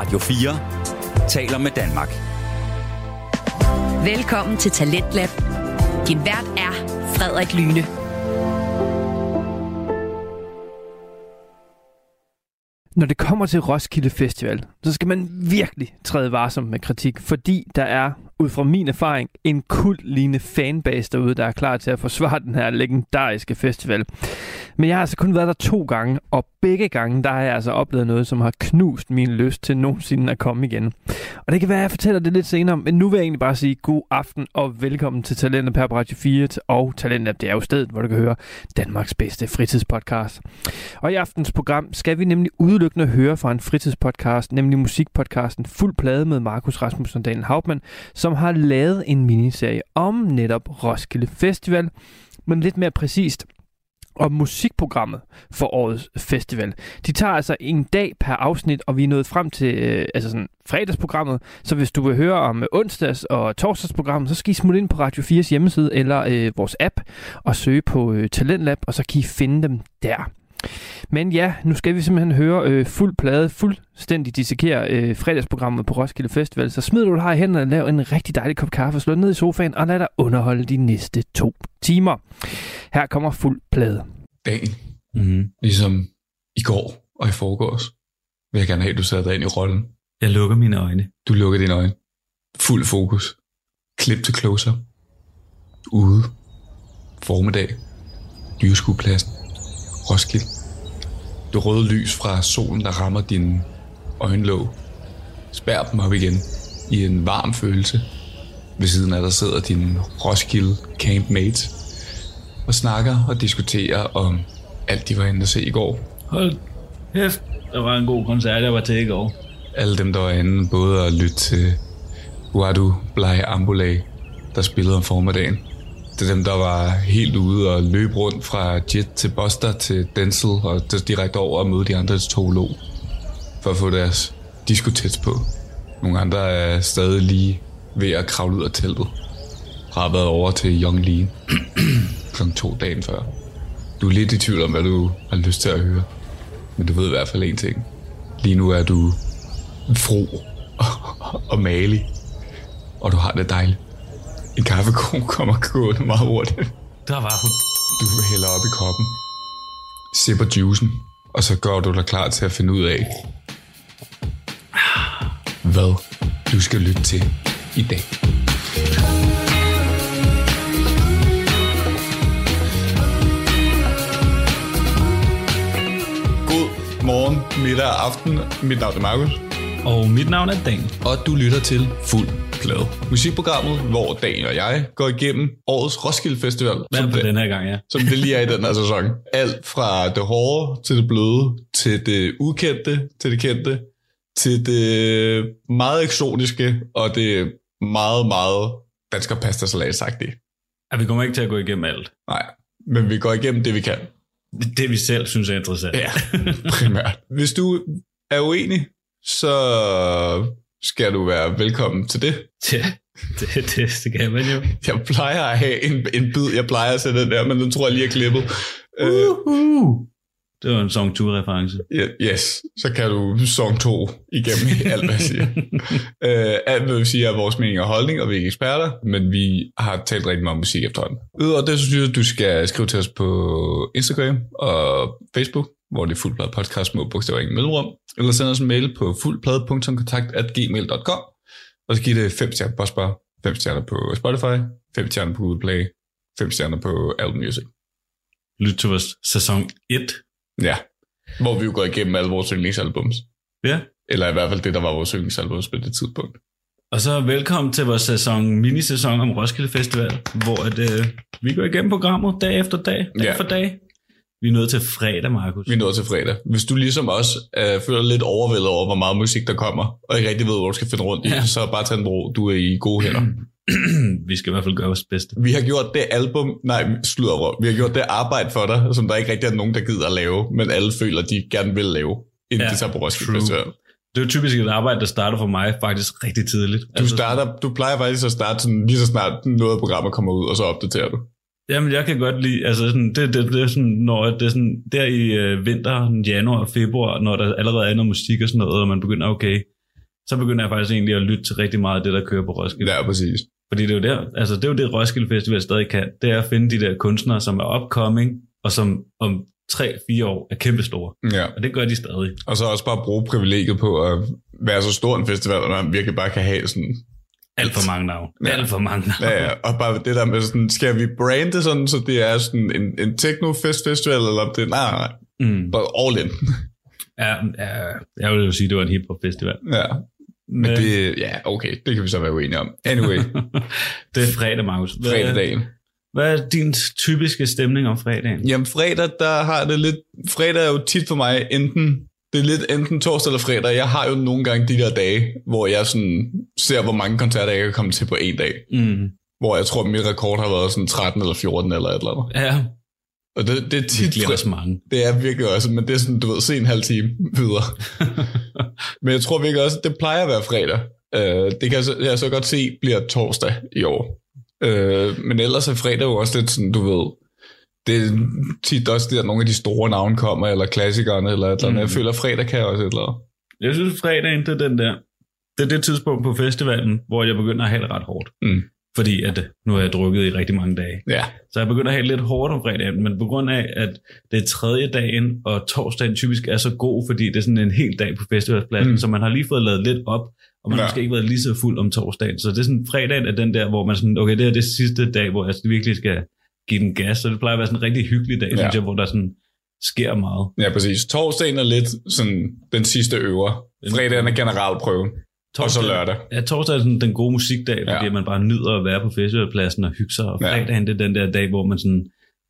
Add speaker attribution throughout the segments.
Speaker 1: Radio 4 taler med Danmark.
Speaker 2: Velkommen til Talentlab. Din vært er Frederik Lyne.
Speaker 3: Når det kommer til Roskilde Festival, så skal man virkelig træde varsom med kritik, fordi der er ud fra min erfaring, en kultlignende fanbase derude, der er klar til at forsvare den her legendariske festival. Men jeg har altså kun været der to gange, og begge gange, der har jeg altså oplevet noget, som har knust min lyst til nogensinde at komme igen. Og det kan være, at jeg fortæller det lidt senere, men nu vil jeg egentlig bare sige god aften og velkommen til Talentet på Radio 4 og Talentet, det er jo stedet, hvor du kan høre Danmarks bedste fritidspodcast. Og i aftens program skal vi nemlig udelukkende høre fra en fritidspodcast, nemlig musikpodcasten Fuld Plade med Markus Rasmussen og Daniel Hauptmann, som som har lavet en miniserie om netop Roskilde Festival, men lidt mere præcist om musikprogrammet for årets festival. De tager altså en dag per afsnit, og vi er nået frem til øh, altså sådan fredagsprogrammet. Så hvis du vil høre om onsdags- og torsdagsprogrammet, så skal I smutte ind på Radio 4's hjemmeside eller øh, vores app og søge på øh, Talentlab, og så kan I finde dem der. Men ja, nu skal vi simpelthen høre øh, fuld plade, fuldstændig dissekere øh, fredagsprogrammet på Roskilde Festival. Så smid du her i hænderne og lav en rigtig dejlig kop kaffe, slå ned i sofaen og lad dig underholde de næste to timer. Her kommer fuld plade.
Speaker 4: Dagen, mm-hmm. ligesom i går og i forgårs, vil jeg gerne have, at du sætter dig ind i rollen.
Speaker 5: Jeg lukker mine øjne.
Speaker 4: Du lukker dine øjne. Fuld fokus. Klip til closer. Ude. Formiddag. Dyrskuepladsen. Roskilde. Det røde lys fra solen, der rammer dine øjenlåg. Spær dem op igen i en varm følelse. Ved siden af der sidder din Roskilde campmate og snakker og diskuterer om alt, de var inde at se i går.
Speaker 5: Hold kæft, der var en god koncert, jeg var til i går.
Speaker 4: Alle dem, der var inde, både at lytte til Wadu Blai Ambulay, der spillede om formiddagen, til dem, der var helt ude og løb rundt fra Jet til Buster til Denzel og direkte over og møde de andre teologer for at få deres diskotets på. Nogle andre er stadig lige ved at kravle ud af teltet. Har været over til Young Lee kl. to dagen før. Du er lidt i tvivl om, hvad du har lyst til at høre. Men du ved i hvert fald en ting. Lige nu er du fro og malig. Og du har det dejligt. En kaffekone kommer gående meget hurtigt.
Speaker 5: Der var hun.
Speaker 4: Du hælder op i koppen, sipper juicen, og så gør du dig klar til at finde ud af, hvad du skal lytte til i dag. God morgen, middag og aften. Mit navn er Markus.
Speaker 5: Og mit navn er Dan.
Speaker 4: Og du lytter til Fuld Plade. Musikprogrammet, hvor Dan og jeg går igennem årets Roskilde Festival.
Speaker 5: Hvad
Speaker 4: som
Speaker 5: på
Speaker 4: det,
Speaker 5: den her gang, ja.
Speaker 4: Som det lige er i den her sæson. Alt fra det hårde til det bløde, til det ukendte, til det kendte, til det meget eksotiske, og det meget, meget dansker pasta salat sagt det.
Speaker 5: Ja, vi kommer ikke til at gå igennem alt.
Speaker 4: Nej, men vi går igennem det, vi kan.
Speaker 5: Det, vi selv synes er interessant.
Speaker 4: Ja, primært. Hvis du er uenig, så skal du være velkommen til det.
Speaker 5: Ja, det, det, det kan man jo.
Speaker 4: Jeg plejer at have en, en bid, jeg plejer at sætte den der, men den tror jeg lige er klippet.
Speaker 5: Uh-huh. Det var en Song 2-reference.
Speaker 4: Yeah, yes, så kan du Song 2 igennem alt, hvad jeg siger. uh, alt, hvad vi siger, er vores mening og holdning, og vi er ikke eksperter, men vi har talt rigtig meget om musik efterhånden. Udover det, så synes jeg, du skal skrive til os på Instagram og Facebook, hvor det er fuldplade podcast med bogstaver ingen mellemrum, eller send os en mail på fuldplade.kontakt.gmail.com, og så giv det 5 stjerner på Spotify, 5 stjerner på Spotify, 5 stjerner på Google Play, 5 stjerner på Apple Music.
Speaker 5: Lyt til vores sæson 1.
Speaker 4: Ja, hvor vi jo går igennem alle vores yndlingsalbums.
Speaker 5: Ja.
Speaker 4: Eller i hvert fald det, der var vores yndlingsalbums på det tidspunkt.
Speaker 5: Og så velkommen til vores sæson, minisæson om Roskilde Festival, hvor at, øh, vi går igennem programmet dag efter dag, dag
Speaker 4: Ja.
Speaker 5: for dag. Vi er nået til fredag, Markus.
Speaker 4: Vi er nået til fredag. Hvis du ligesom os øh, føler lidt overvældet over, hvor meget musik der kommer, og ikke rigtig ved, hvor du skal finde rundt i,
Speaker 5: Ja.
Speaker 4: så bare tag en ro. Du er i gode hænder.
Speaker 5: vi skal i hvert fald gøre vores bedste.
Speaker 4: Vi har gjort det album, nej, slutter røv. Vi har gjort det arbejde for dig, som der ikke rigtig er nogen, der gider at lave, men alle føler, de gerne vil lave, inden
Speaker 5: Ja,
Speaker 4: de tager på Roskilde. Festival.
Speaker 5: Det er jo typisk et arbejde, der starter for mig faktisk rigtig tidligt.
Speaker 4: Du, starter, du plejer faktisk at starte sådan, lige så snart noget af programmet kommer ud, og så opdaterer du.
Speaker 5: Jamen, jeg kan godt lide, altså sådan, det, det, det sådan, når det er sådan, der i øh, vinter, januar og februar, når der allerede er noget musik og sådan noget, og man begynder, okay, så begynder jeg faktisk egentlig at lytte til rigtig meget af det, der kører på Roskilde.
Speaker 4: Ja, præcis.
Speaker 5: Fordi det er jo der, altså det er jo det, Roskilde Festival stadig kan. Det er at finde de der kunstnere, som er upcoming, og som om 3-4 år er kæmpestore.
Speaker 4: Ja.
Speaker 5: Og det gør de stadig.
Speaker 4: Og så også bare bruge privilegiet på at være så stor en festival, at man virkelig bare kan have sådan...
Speaker 5: Alt for mange navne.
Speaker 4: Ja.
Speaker 5: Alt for mange navne.
Speaker 4: Ja, ja, og bare det der med sådan, skal vi brande sådan, så det er sådan en, en techno-fest festival, eller om det nej, nej,
Speaker 5: Mm.
Speaker 4: bare all in.
Speaker 5: Ja, ja, jeg vil jo sige, det var en hiphop festival.
Speaker 4: ja, men det, ja, okay, det kan vi så være uenige om. Anyway,
Speaker 5: det er fredag, Markus. Hvad,
Speaker 4: fredagen.
Speaker 5: Hvad er din typiske stemning om fredagen?
Speaker 4: Jamen fredag, der har det lidt, fredag er jo tit for mig enten, det er lidt enten torsdag eller fredag. Jeg har jo nogle gange de der dage, hvor jeg sådan ser, hvor mange koncerter jeg kan komme til på en dag.
Speaker 5: Mm.
Speaker 4: Hvor jeg tror, at min rekord har været sådan 13 eller 14 eller et eller andet.
Speaker 5: Ja,
Speaker 4: Og det, det er tit,
Speaker 5: virkelig også mange.
Speaker 4: det er virkelig også, men det er sådan, du ved, se en halv time videre. men jeg tror virkelig også, at det plejer at være fredag. Øh, det kan jeg så, jeg så godt se, bliver torsdag i år. Øh, men ellers er fredag jo også lidt sådan, du ved, det er tit også der, nogle af de store navne kommer, eller klassikerne, eller et eller andet.
Speaker 5: Mm.
Speaker 4: Jeg føler, at fredag kan også et eller andet.
Speaker 5: Jeg synes, fredagen, det er den der, det er det tidspunkt på festivalen, hvor jeg begynder at have det ret hårdt.
Speaker 4: Mm.
Speaker 5: Fordi at nu har jeg drukket i rigtig mange dage.
Speaker 4: Ja,
Speaker 5: Så jeg begynder at have lidt hårdt om fredagen, men på grund af, at det er tredje dagen, og torsdagen typisk er så god, fordi det er sådan en hel dag på festivalpladsen,
Speaker 4: mm.
Speaker 5: så man har lige fået lavet lidt op, og man
Speaker 4: Ja.
Speaker 5: har måske ikke været lige så fuld om torsdagen. Så det er sådan, fredagen er den der, hvor man sådan, okay, det er det sidste dag, hvor jeg virkelig skal give den gas, så det plejer at være sådan en rigtig hyggelig dag,
Speaker 4: Ja.
Speaker 5: ja. synes jeg, hvor der sådan sker meget.
Speaker 4: ja, præcis. Torsdagen er lidt sådan den sidste øver. Fredagen er generalprøven. Og så lørdag.
Speaker 5: Ja, torsdag er sådan den gode musikdag, fordi
Speaker 4: Ja.
Speaker 5: man bare nyder at være på festivalpladsen og hygge sig, og
Speaker 4: Ja.
Speaker 5: fredagen det er den der dag, hvor man sådan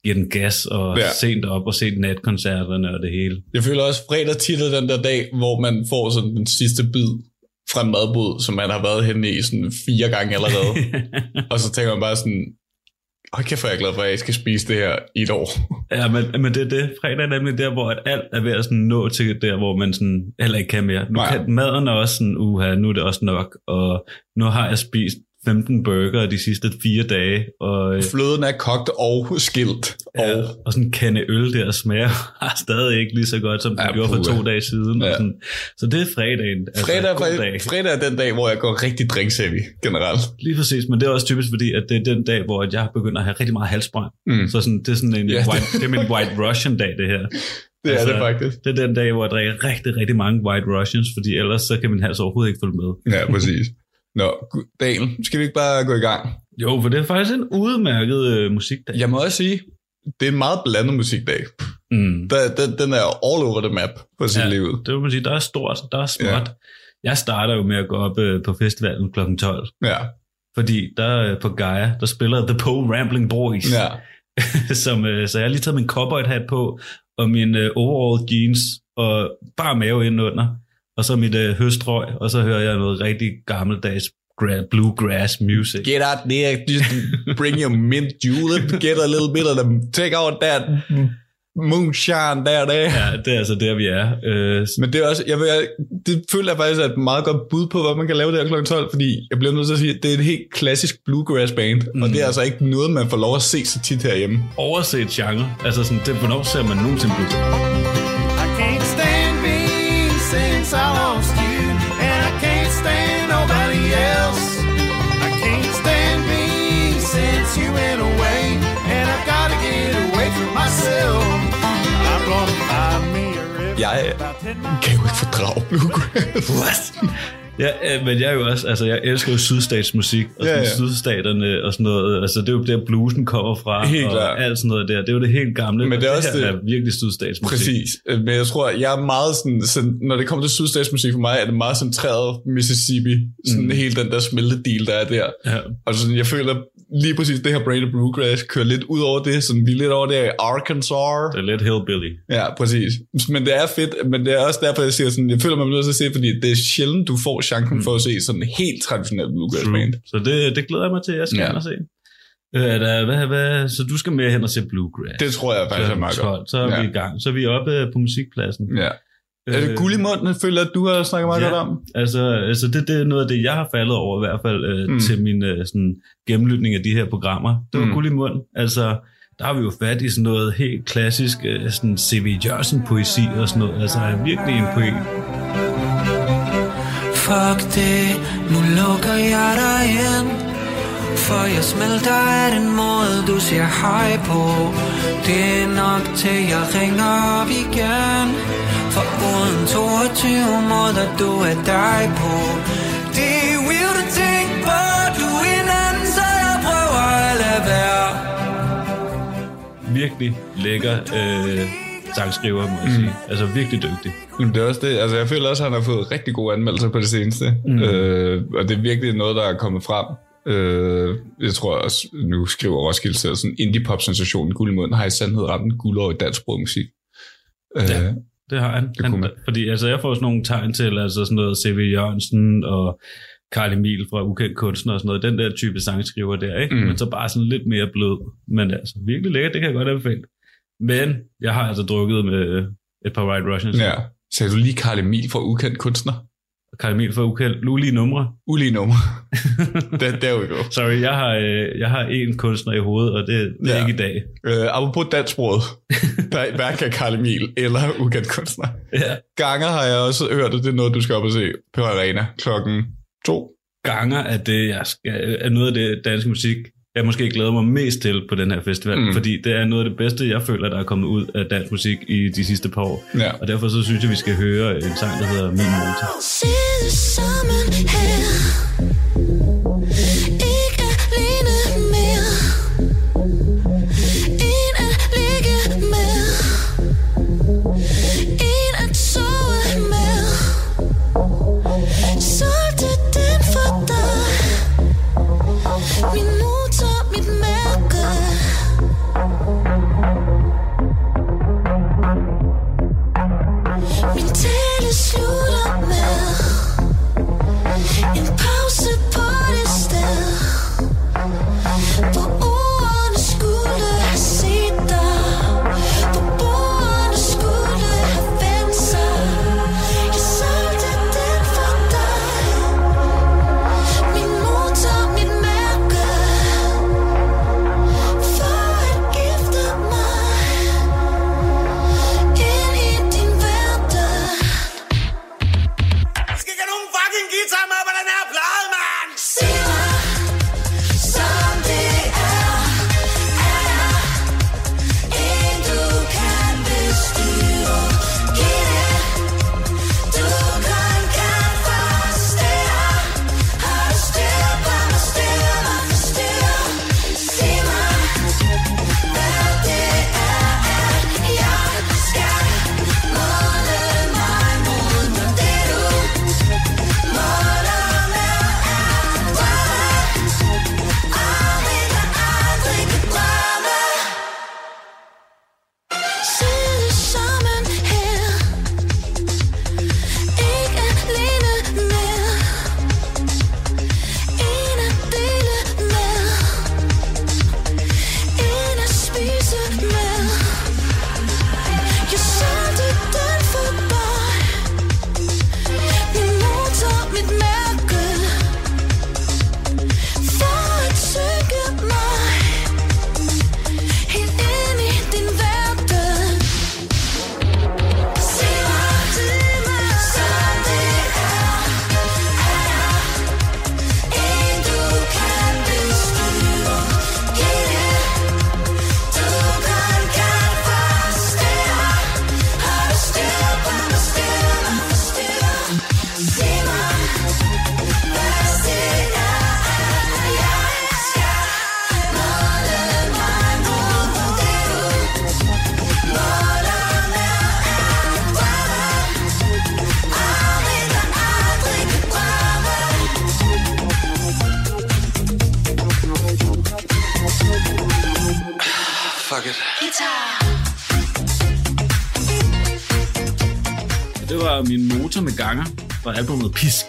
Speaker 5: giver den gas og
Speaker 4: Ja.
Speaker 5: ja. sent op og set natkoncerterne og det hele.
Speaker 4: Jeg føler også, fredag tit er den der dag, hvor man får sådan den sidste bid fra en madbud, som man har været henne i sådan fire gange allerede. og så tænker man bare sådan, Hold kæft, hvor er jeg glad for, at jeg skal spise det her i et år.
Speaker 5: Ja, men, men det er det. Fredag er nemlig der, hvor alt er ved at sådan nå til der, hvor man sådan heller ikke kan mere. Nu
Speaker 4: Nej.
Speaker 5: kan maden er også sådan, uha, nu er det også nok, og nu har jeg spist 15 burger de sidste fire dage, og, øh,
Speaker 4: Fløden er kogt og skilt.
Speaker 5: ja,
Speaker 4: Og
Speaker 5: og sådan en kande øl der smager stadig ikke lige så godt, som den
Speaker 4: Ja,
Speaker 5: gjorde for to dage siden.
Speaker 4: Ja.
Speaker 5: Og sådan. Så det er fredagen. Altså,
Speaker 4: fredag,
Speaker 5: god dag.
Speaker 4: fredag er den dag, hvor jeg går rigtig drinksheavy generelt.
Speaker 5: Lige præcis, men det er også typisk fordi, at det er den dag, hvor jeg begynder at have rigtig meget halsbrand.
Speaker 4: Mm.
Speaker 5: Så sådan, det er sådan en
Speaker 4: Ja, det-
Speaker 5: white, det er min white Russian dag, det her.
Speaker 4: Det
Speaker 5: Altså,
Speaker 4: er det faktisk.
Speaker 5: Det er den dag, hvor jeg drikker rigtig, rigtig mange White Russians, fordi ellers så kan min hals overhovedet ikke følge med.
Speaker 4: Ja, præcis. Nå, Daniel, skal vi ikke bare gå i gang?
Speaker 5: Jo, for det er faktisk en udmærket øh, musikdag.
Speaker 4: Jeg må også sige, det er en meget blandet musikdag.
Speaker 5: Mm.
Speaker 4: Der, den, den er all over the map på sit
Speaker 5: Ja.
Speaker 4: liv.
Speaker 5: Det vil man sige, der er stort, der er småt. Ja. Jeg starter jo med at gå op øh, på festivalen kl. 12,
Speaker 4: Ja,
Speaker 5: fordi der øh, på Gaia, der spiller The Poe Rambling Boys.
Speaker 4: ja.
Speaker 5: som, øh, så jeg har lige taget min cowboy hat på, og min øh, overall jeans, og bare mave ind under, og så mit øh, høstrøg, og så hører jeg noget rigtig gammeldags gra- bluegrass music.
Speaker 4: Get out there, just bring your mint julep, get a little bit of them, take out that moonshine der, der.
Speaker 5: Ja, det er altså der, vi er. Øh,
Speaker 4: Men det er også, jeg vil, det føler jeg faktisk er et meget godt bud på, hvad man kan lave der kl. 12, fordi jeg bliver nødt til at sige, at det er et helt klassisk bluegrass band, mm. og det er altså ikke noget, man får lov at se så tit herhjemme.
Speaker 5: overset genre. Altså sådan, det, hvornår ser man nogensinde bluegrass?
Speaker 6: Since I lost you, and I can't stand nobody else. I can't stand me since you went away, and I've got to get away from myself. I'm gonna find me a river
Speaker 4: Jeg
Speaker 6: about 10 miles
Speaker 4: kan jo ikke fordrage bluegrass.
Speaker 5: Ja, øh, men jeg er jo også, altså jeg elsker jo sydstatsmusik, og
Speaker 4: Ja,
Speaker 5: sådan
Speaker 4: ja.
Speaker 5: sydstaterne og sådan noget, altså det er jo der bluesen kommer fra,
Speaker 4: Helt
Speaker 5: og
Speaker 4: klart.
Speaker 5: alt sådan noget der, det er jo det helt gamle,
Speaker 4: Men det er
Speaker 5: og
Speaker 4: også
Speaker 5: her
Speaker 4: det-
Speaker 5: er virkelig sydstatsmusik.
Speaker 4: Præcis. Øh, Men jeg tror, jeg er meget sådan, sådan når det kommer til sydstatsmusik for mig, er det meget centreret Mississippi. Sådan mm. hele den der smeltedil, der er der.
Speaker 5: Ja.
Speaker 4: Og sådan, jeg føler lige præcis det her Braid Bluegrass kører lidt ud over det, sådan vi er lidt over der i Arkansas.
Speaker 5: Det er lidt hillbilly.
Speaker 4: Ja, præcis. Men det er fedt, men det er også derfor, jeg siger sådan, jeg føler mig nødt til at se, fordi det er sjældent, du får chancen mm. for at se sådan en helt traditionel bluegrass band.
Speaker 5: Så det, det glæder jeg mig til, jeg skal
Speaker 4: Ja.
Speaker 5: ja. se. Øh, der, hvad, hvad, så du skal med hen og se bluegrass.
Speaker 4: Det tror jeg faktisk er meget
Speaker 5: 12,
Speaker 4: godt.
Speaker 5: Så er
Speaker 4: Ja.
Speaker 5: vi i gang. Så er vi oppe på musikpladsen.
Speaker 4: Ja. Er det guld i munden, jeg føler, at du har snakket meget
Speaker 5: Ja.
Speaker 4: godt om?
Speaker 5: Altså, altså det, det er noget af det, jeg har faldet over i hvert fald øh,
Speaker 4: Mm.
Speaker 5: til min øh, sådan, gennemlytning af de her programmer. Det var
Speaker 4: Mm.
Speaker 5: guld i mund. Altså, der har vi jo fat i sådan noget helt klassisk øh, sådan C.V. Jørgensen poesi og sådan noget. Altså, han er virkelig en poet.
Speaker 7: fuck det Nu lukker jeg dig ind For jeg smelter af den måde du siger hej på Det er nok til jeg ringer op igen For uden 22 måder du er dig på Det er weird at tænke på Du er en anden så jeg prøver at lade være
Speaker 8: Virkelig lækker øh, sangskriver, må jeg sige. Altså virkelig dygtig.
Speaker 4: Men det er også det. Altså, jeg føler også, at han har fået rigtig gode anmeldelser på det seneste. Mm. Øh, og det er virkelig noget, der er kommet frem. Øh, jeg tror også, nu skriver Roskilde selv, sådan indie-pop-sensationen Guldmund har i sandhed ramt en guldår i dansk brugmusik. Øh,
Speaker 8: Ja. Det har han.
Speaker 4: Det
Speaker 8: han
Speaker 4: man.
Speaker 8: fordi altså, jeg får sådan nogle tegn til, altså sådan noget C.V. Jørgensen og Karl Emil fra Ukendt Kunstner og sådan noget. Den der type sangskriver der, ikke?
Speaker 4: Mm.
Speaker 8: Mm. Men så bare sådan lidt mere blød. Men altså, virkelig lækkert, det kan jeg godt anbefale. Men jeg har altså drukket med et par White Russians.
Speaker 4: ja. Sagde du lige Karl Emil fra Ukendt Kunstner?
Speaker 8: Karl Emil fra Ukendt. Ulige numre.
Speaker 4: Ulige nummer. der, der we go.
Speaker 8: Sorry, jeg har, øh, jeg har en kunstner i hovedet, og det, det er
Speaker 4: Ja.
Speaker 8: ikke i dag.
Speaker 4: Øh, apropos dansksproget. der er hverken Karl Emil eller Ukendt Kunstner.
Speaker 8: Ja.
Speaker 4: Ganger har jeg også hørt, at det er noget, du skal op og se på Arena klokken to.
Speaker 8: ganger er det, jeg skal, er noget af det danske musik, jeg måske glæder mig mest til på den her festival,
Speaker 4: Mm.
Speaker 8: fordi det er noget af det bedste, jeg føler, der er kommet ud af dansk musik i de sidste par år.
Speaker 4: Ja.
Speaker 8: Og derfor så synes jeg, vi skal høre en sang, der hedder Min Motor.
Speaker 5: Med
Speaker 8: ganger fra albumet Pisk.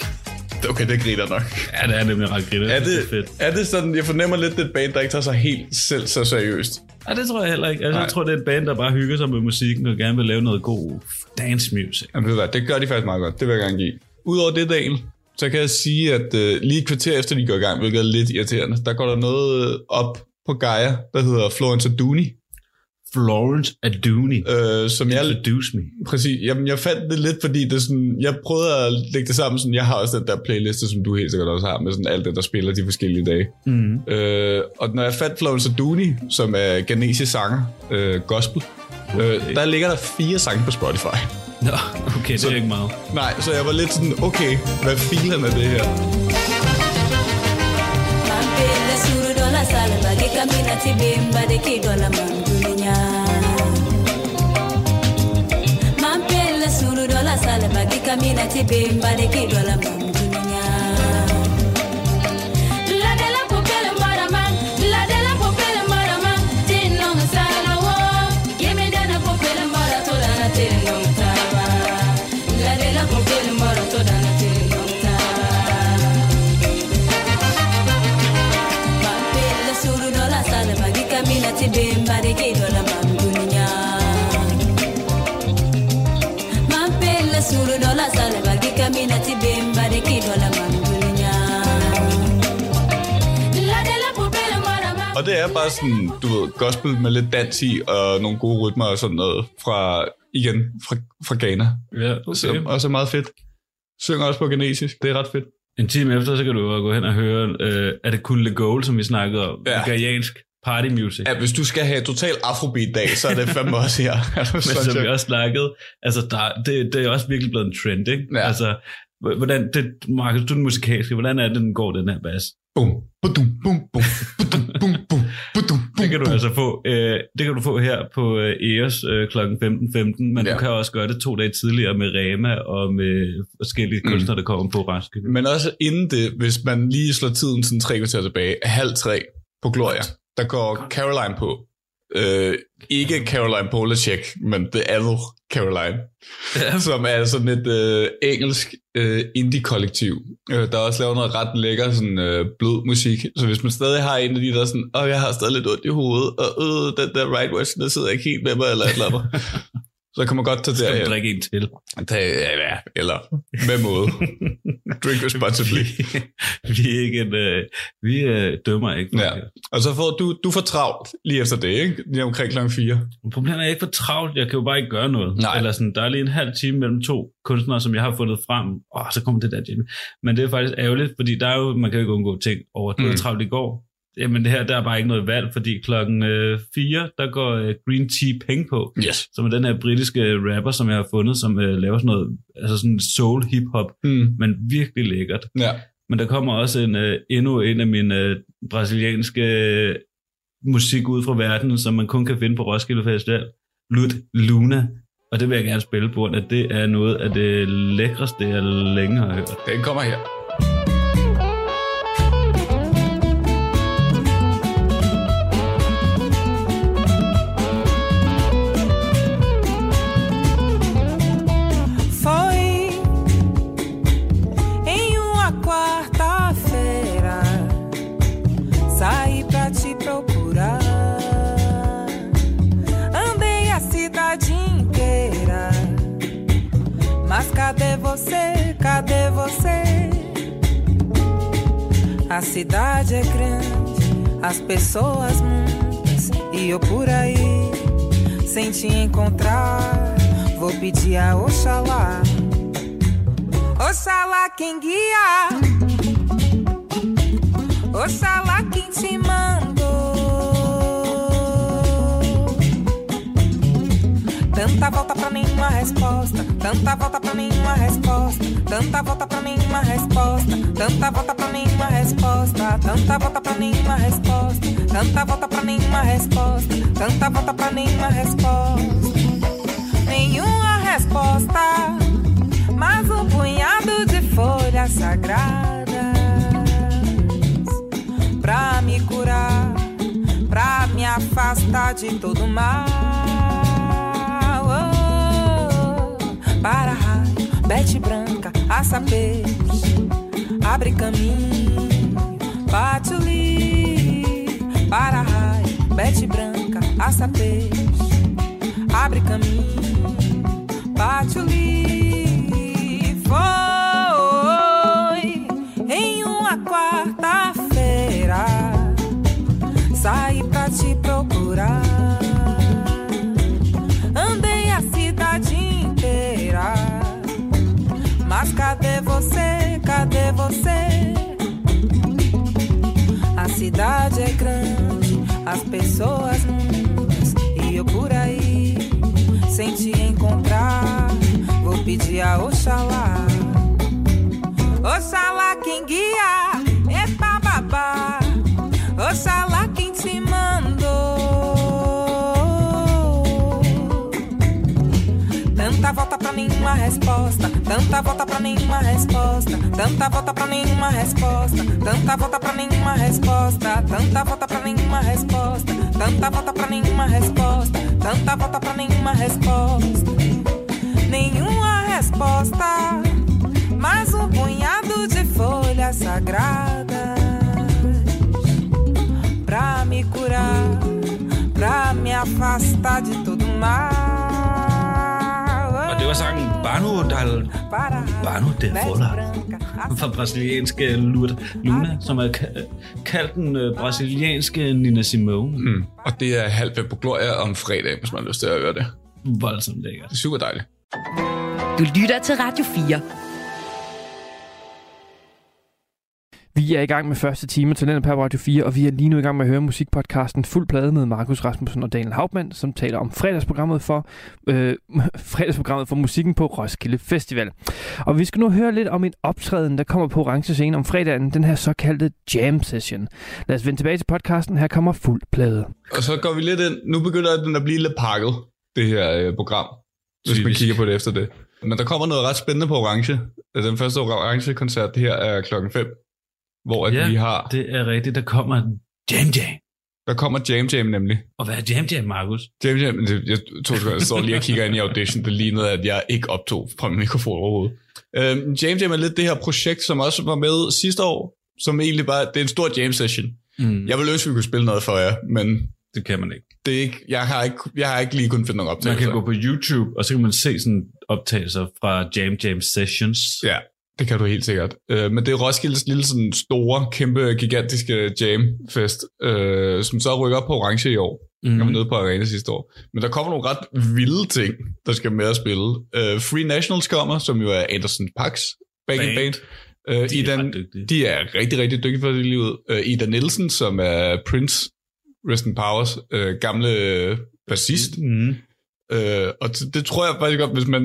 Speaker 4: Okay, det griner nok.
Speaker 8: Ja, det er nemlig ret gridt.
Speaker 4: Er det,
Speaker 8: fedt?
Speaker 4: er det sådan, jeg fornemmer lidt, det er et band, der ikke tager sig helt selv så seriøst.
Speaker 8: Ja, det tror jeg heller ikke. Altså,
Speaker 4: Nej.
Speaker 8: jeg tror, det er et band, der bare hygger sig med musikken og gerne vil lave noget god dance music.
Speaker 4: Jamen, du hvad, det gør de faktisk meget godt. Det vil jeg gerne give. Udover det, Daniel, så kan jeg sige, at øh, lige et kvarter efter de går i gang, hvilket er lidt irriterende, der går der noget øh, op på Gaia, der hedder Florence Duni.
Speaker 5: Florence Aduni.
Speaker 4: øh, som jeg...
Speaker 5: Introduce me.
Speaker 4: Præcis. Jamen, jeg fandt det lidt, fordi det sådan, jeg prøvede at lægge det sammen. Sådan, jeg har også den der playliste, som du helt sikkert også har, med sådan alt det, der spiller de forskellige dage.
Speaker 5: Mm.
Speaker 4: Øh, og når jeg fandt Florence Aduni, som er ghanesisk sanger, øh, gospel, øh, der ligger der fire sange på Spotify.
Speaker 5: Nå, okay, det er ikke meget.
Speaker 4: Nej, så jeg var lidt sådan, okay, hvad filen er det her?
Speaker 8: Mampela suru dola sala bagi kami na tibimba de ki dola kamina tibimba likidwala mamba
Speaker 4: Og det er bare sådan, du ved, gospel med lidt dans i, og nogle gode rytmer og sådan noget fra, igen, fra, fra Ghana.
Speaker 5: Ja,
Speaker 4: Okay. Som også er meget fedt. Synger også på ghanesisk, det er ret fedt.
Speaker 5: En time efter, så kan du gå hen og høre, øh, er det Cool Goal, som vi snakkede om?
Speaker 4: Ja.
Speaker 5: Nigeriansk party music.
Speaker 4: Ja, hvis du skal have total afrobeat-dag, så er det fandme også her.
Speaker 5: Men som vi også snakkede, altså der, det, det er også virkelig blevet en trend, ikke?
Speaker 4: Ja.
Speaker 5: Altså, hvordan, det, Markus, du er den musikalske, hvordan er det, den går, den her bas?
Speaker 4: Bum, bum, bum, budum, bum, bum, budum, bum,
Speaker 5: Det kan du
Speaker 4: bum.
Speaker 5: altså få, øh, det kan du få her på øh, EOS øh, kl. 15.15, men
Speaker 4: Ja.
Speaker 5: du kan også gøre det to dage tidligere med Rema og med forskellige
Speaker 4: Mm.
Speaker 5: kunstnere, der kommer på Raske.
Speaker 4: Men også inden det, hvis man lige slår tiden sådan tre kvarter tilbage, halv tre på Gloria, der går Caroline på. Øh, ikke Caroline Polacek, men det andet Caroline,
Speaker 5: Ja.
Speaker 4: som er sådan et øh, engelsk øh, indie-kollektiv, øh, der også laver noget ret lækker sådan, øh, blød musik. Så hvis man stadig har en af de der sådan, åh, jeg har stadig lidt ondt i hovedet, og øh, den der right version, der sidder ikke helt med mig, eller et eller andet, så kan man godt tage derhen.
Speaker 5: drikke en til?
Speaker 4: Det, ja, eller med måde. Drink responsibly.
Speaker 5: vi er ikke en, øh, vi øh, dømmer ikke.
Speaker 4: Ja. Og så får du, du får travlt lige efter det, ikke? Lige omkring klokken 4.
Speaker 5: Problemet er, at jeg ikke for travlt. Jeg kan jo bare ikke gøre noget.
Speaker 4: Nej.
Speaker 5: Eller sådan, der er lige en halv time mellem to kunstnere, som jeg har fundet frem. Åh, så kommer det der, Jimmy. Men det er faktisk ærgerligt, fordi der er jo, man kan jo ikke undgå ting over. Du
Speaker 4: mm.
Speaker 5: travlt i går. Jamen det her, der er bare ikke noget valg, fordi klokken øh, 4, der går øh, Green Tea Peng på,
Speaker 4: Yes.
Speaker 5: som er den her britiske rapper, som jeg har fundet, som øh, laver sådan noget, altså sådan soul hip-hop,
Speaker 4: Mm.
Speaker 5: men virkelig lækkert.
Speaker 4: Ja.
Speaker 5: Men der kommer også en, øh, endnu en af mine øh, brasilianske øh, musik ud fra verden, som man kun kan finde på Roskilde Festival. Lut Luna. Og det vil jeg gerne spille på, at det er noget af det lækreste, jeg længe har hørt.
Speaker 4: Den kommer her.
Speaker 9: A cidade é grande, as pessoas muitas. E eu por aí, sem te encontrar, vou pedir a Oxalá. Oxalá quem guia, Oxalá quem te mandou. Tanta volta pra nenhuma resposta, tanta volta pra nenhuma resposta, tanta volta pra nenhuma resposta, tanta volta pra nenhuma resposta, tanta volta pra nenhuma resposta, tanta volta pra nenhuma resposta, tanta volta pra nenhuma resposta. Nenhuma resposta, mas um punhado de folhas sagradas pra me curar, pra me afastar de todo mal. para raio, bete branca, açapês, abre caminho, patuli, para raio, bete branca, açapês, abre caminho, patuli, fora. Cidade é grande, as pessoas muitas e eu por aí sem te encontrar. Vou pedir a Oxalá. Oxalá quem guia, epa babá. Oxalá quem te mandou. Tanta volta pra nenhuma resposta. Tanta volta pra nenhuma resposta. Tanta volta pra nenhuma resposta. Tanta volta pra nenhuma resposta. Tanta volta pra nenhuma resposta. Tanta volta pra nenhuma resposta. Tanta volta pra nenhuma resposta. Nenhuma resposta. Mais um punhado de folhas sagradas pra me curar, pra me afastar de todo mal.
Speaker 5: Og det var sangen Banu Dal
Speaker 9: Para
Speaker 5: Banu de
Speaker 9: veste
Speaker 5: Fola
Speaker 9: branca, a
Speaker 5: fra brasilianske Luna, Luna som er ka- kaldt den øh, brasilianske Nina Simone.
Speaker 4: Mm. Og det er halv på Gloria om fredag, hvis man har lyst til at høre det.
Speaker 5: Voldsomt lækkert.
Speaker 4: Det er super dejligt.
Speaker 2: Du lytter til Radio 4.
Speaker 3: Vi er i gang med første time til den på Radio 4, og vi er lige nu i gang med at høre musikpodcasten Fuld Plade med Markus Rasmussen og Daniel Hauptmann, som taler om fredagsprogrammet for, øh, fredagsprogrammet for musikken på Roskilde Festival. Og vi skal nu høre lidt om en optræden, der kommer på orange scene om fredagen, den her såkaldte Jam Session. Lad os vende tilbage til podcasten. Her kommer Fuld Plade.
Speaker 4: Og så går vi lidt ind. Nu begynder den at blive lidt pakket, det her øh, program. Hvis man
Speaker 5: Typisk.
Speaker 4: kigger på det efter det. Men der kommer noget ret spændende på Orange. Den første Orange-koncert, det her er klokken 5. Hvor at
Speaker 5: Ja,
Speaker 4: vi har...
Speaker 5: Det er rigtigt, der kommer Jam Jam.
Speaker 4: Der kommer Jam Jam nemlig.
Speaker 5: Og hvad er Jam Jam, Markus?
Speaker 4: Jam Jam, jeg, to sekunder, jeg står lige og kigger ind i audition. Det lignede, at jeg ikke optog fra min mikrofon overhovedet. Øhm, Jam Jam er lidt det her projekt, som også var med sidste år. Som egentlig bare, det er en stor jam session.
Speaker 5: Mm,
Speaker 4: Jeg vil ønske, vi kunne spille noget for jer, men
Speaker 5: det kan man ikke.
Speaker 4: det er ikke, jeg, har ikke, jeg har ikke lige kunnet finde nogle
Speaker 5: Man
Speaker 4: optagelser.
Speaker 5: kan gå på YouTube, og så kan man se sådan optagelser fra Jam Jam Sessions.
Speaker 4: Ja, det kan du helt sikkert. Øh, men det er Roskildes lille sådan store, kæmpe, gigantiske jamfest, øh, som så rykker op på orange i år. Mm. Jeg var nede på arena sidste år. Men der kommer nogle ret vilde ting, der skal med at spille. Øh, Free Nationals kommer, som jo er Anderson Pax backing band.
Speaker 5: Band.
Speaker 4: Øh,
Speaker 5: De er
Speaker 4: Ida,
Speaker 5: dygtige.
Speaker 4: de er rigtig, rigtig dygtige for det livet. Øh, Ida Nielsen, som er Prince, Rest in Powers, øh, gamle bassist.
Speaker 5: Mm.
Speaker 4: Øh, og det, det tror jeg faktisk godt, hvis man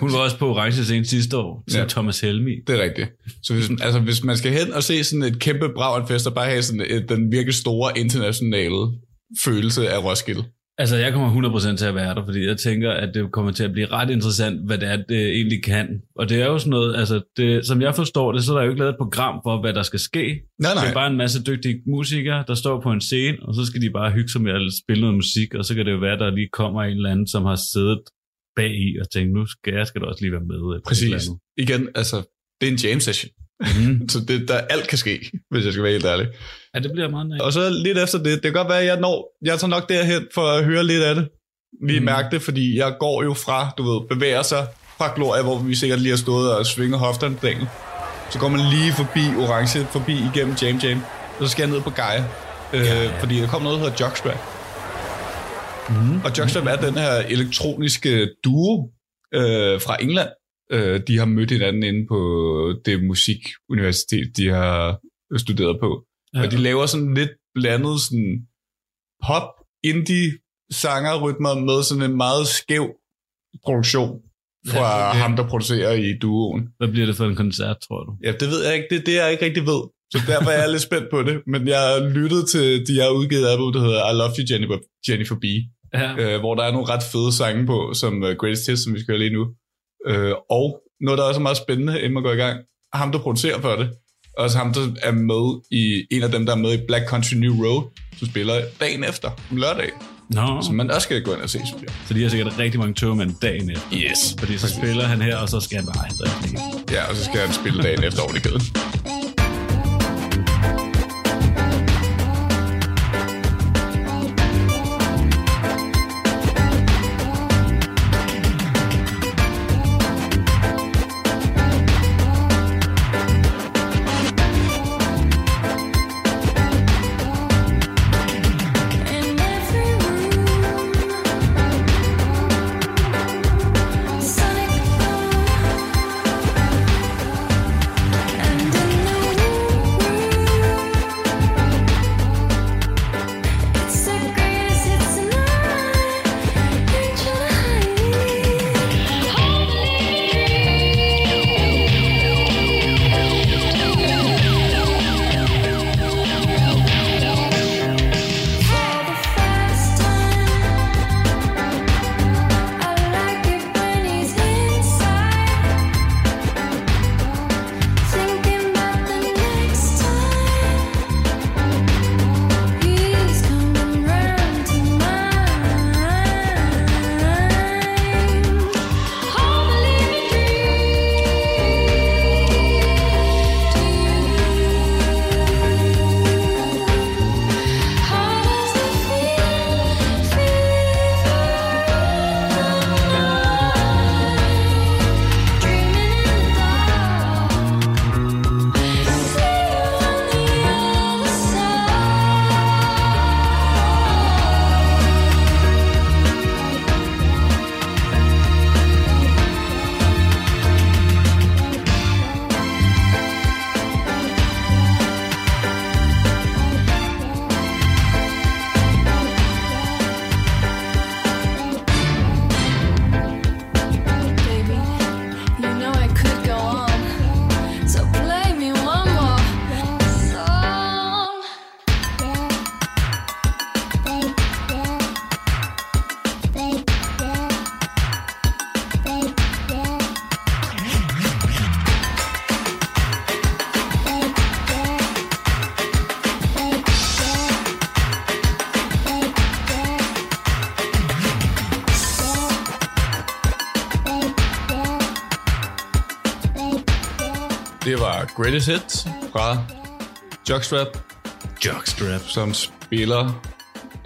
Speaker 5: Hun var også på orange scene sidste år, til
Speaker 4: Ja.
Speaker 5: Thomas Helmi.
Speaker 4: Det er rigtigt. Så hvis, altså, hvis man skal hen og se sådan et kæmpe Braun-fest, og bare have sådan et, den virkelig store internationale følelse af Roskilde.
Speaker 5: Altså, jeg kommer 100% til at være der, fordi jeg tænker, at det kommer til at blive ret interessant, hvad det er, det egentlig kan. Og det er jo sådan noget, altså, det, som jeg forstår det, så er der jo ikke lavet et program for, hvad der skal ske.
Speaker 4: Nej,
Speaker 5: Det
Speaker 4: nej.
Speaker 5: er bare en masse dygtige musikere, der står på en scene, og så skal de bare hygge sig med at spille noget musik, og så kan det jo være, der lige kommer en eller anden, som har siddet bag i og tænkt, nu skal jeg skal da også lige være med.
Speaker 4: Præcis. Igen, altså, det er en jam session.
Speaker 5: Mhm.
Speaker 4: Så det, der alt kan ske, hvis jeg skal være helt ærlig.
Speaker 5: Ja, det bliver meget nice.
Speaker 4: Og så lidt efter det, det kan godt være, at jeg når, jeg tager nok derhen for at høre lidt af det. Vi mm. mærker det, fordi jeg går jo fra, du ved, bevæger sig fra Gloria, hvor vi sikkert lige har stået og svinget hofterne dagen. Så går man lige forbi Orange, forbi igennem Jam Jam, og så skal jeg ned på Gaia. Øh,
Speaker 5: ja.
Speaker 4: Fordi der kommer noget, der hedder Jockstrap. Mm. Og Jockstrap er den her elektroniske duo øh, fra England. Øh, de har mødt hinanden inde på det musikuniversitet, de har studeret på. Ja. Og de laver sådan lidt blandet sådan pop, indie sangerrytmer med sådan en meget skæv produktion fra
Speaker 5: Ja,
Speaker 4: ja,
Speaker 5: okay.
Speaker 4: ham, der producerer i duoen.
Speaker 5: Hvad bliver det for en koncert, tror du?
Speaker 4: Ja, det ved jeg ikke. Det er det, jeg ikke rigtig ved. Så derfor er jeg lidt spændt på det. Men jeg har lyttet til, de har udgivet album, der hedder I Love You, Jennifer, Jennifer B.
Speaker 5: Ja.
Speaker 4: Øh, hvor der er nogle ret fede sange på, som uh, Greatest Hits, som vi skal høre lige nu. Øh, og noget, der også er meget spændende, inden man går i gang, ham, der producerer for det. Også ham, der er med i, en af dem, der er med i Black Country New Road, som spiller dagen efter, om lørdag.
Speaker 5: Nå,
Speaker 4: Som man også skal gå ind og se, synes jeg.
Speaker 5: så de har sikkert rigtig mange togmænd dagen efter.
Speaker 4: Yes.
Speaker 5: Fordi så spiller han her, og så skal han bare det.
Speaker 4: Ja, og så skal han spille dagen efter oven i Greatest Hits fra Jockstrap,
Speaker 5: Jockstrap.
Speaker 4: som spiller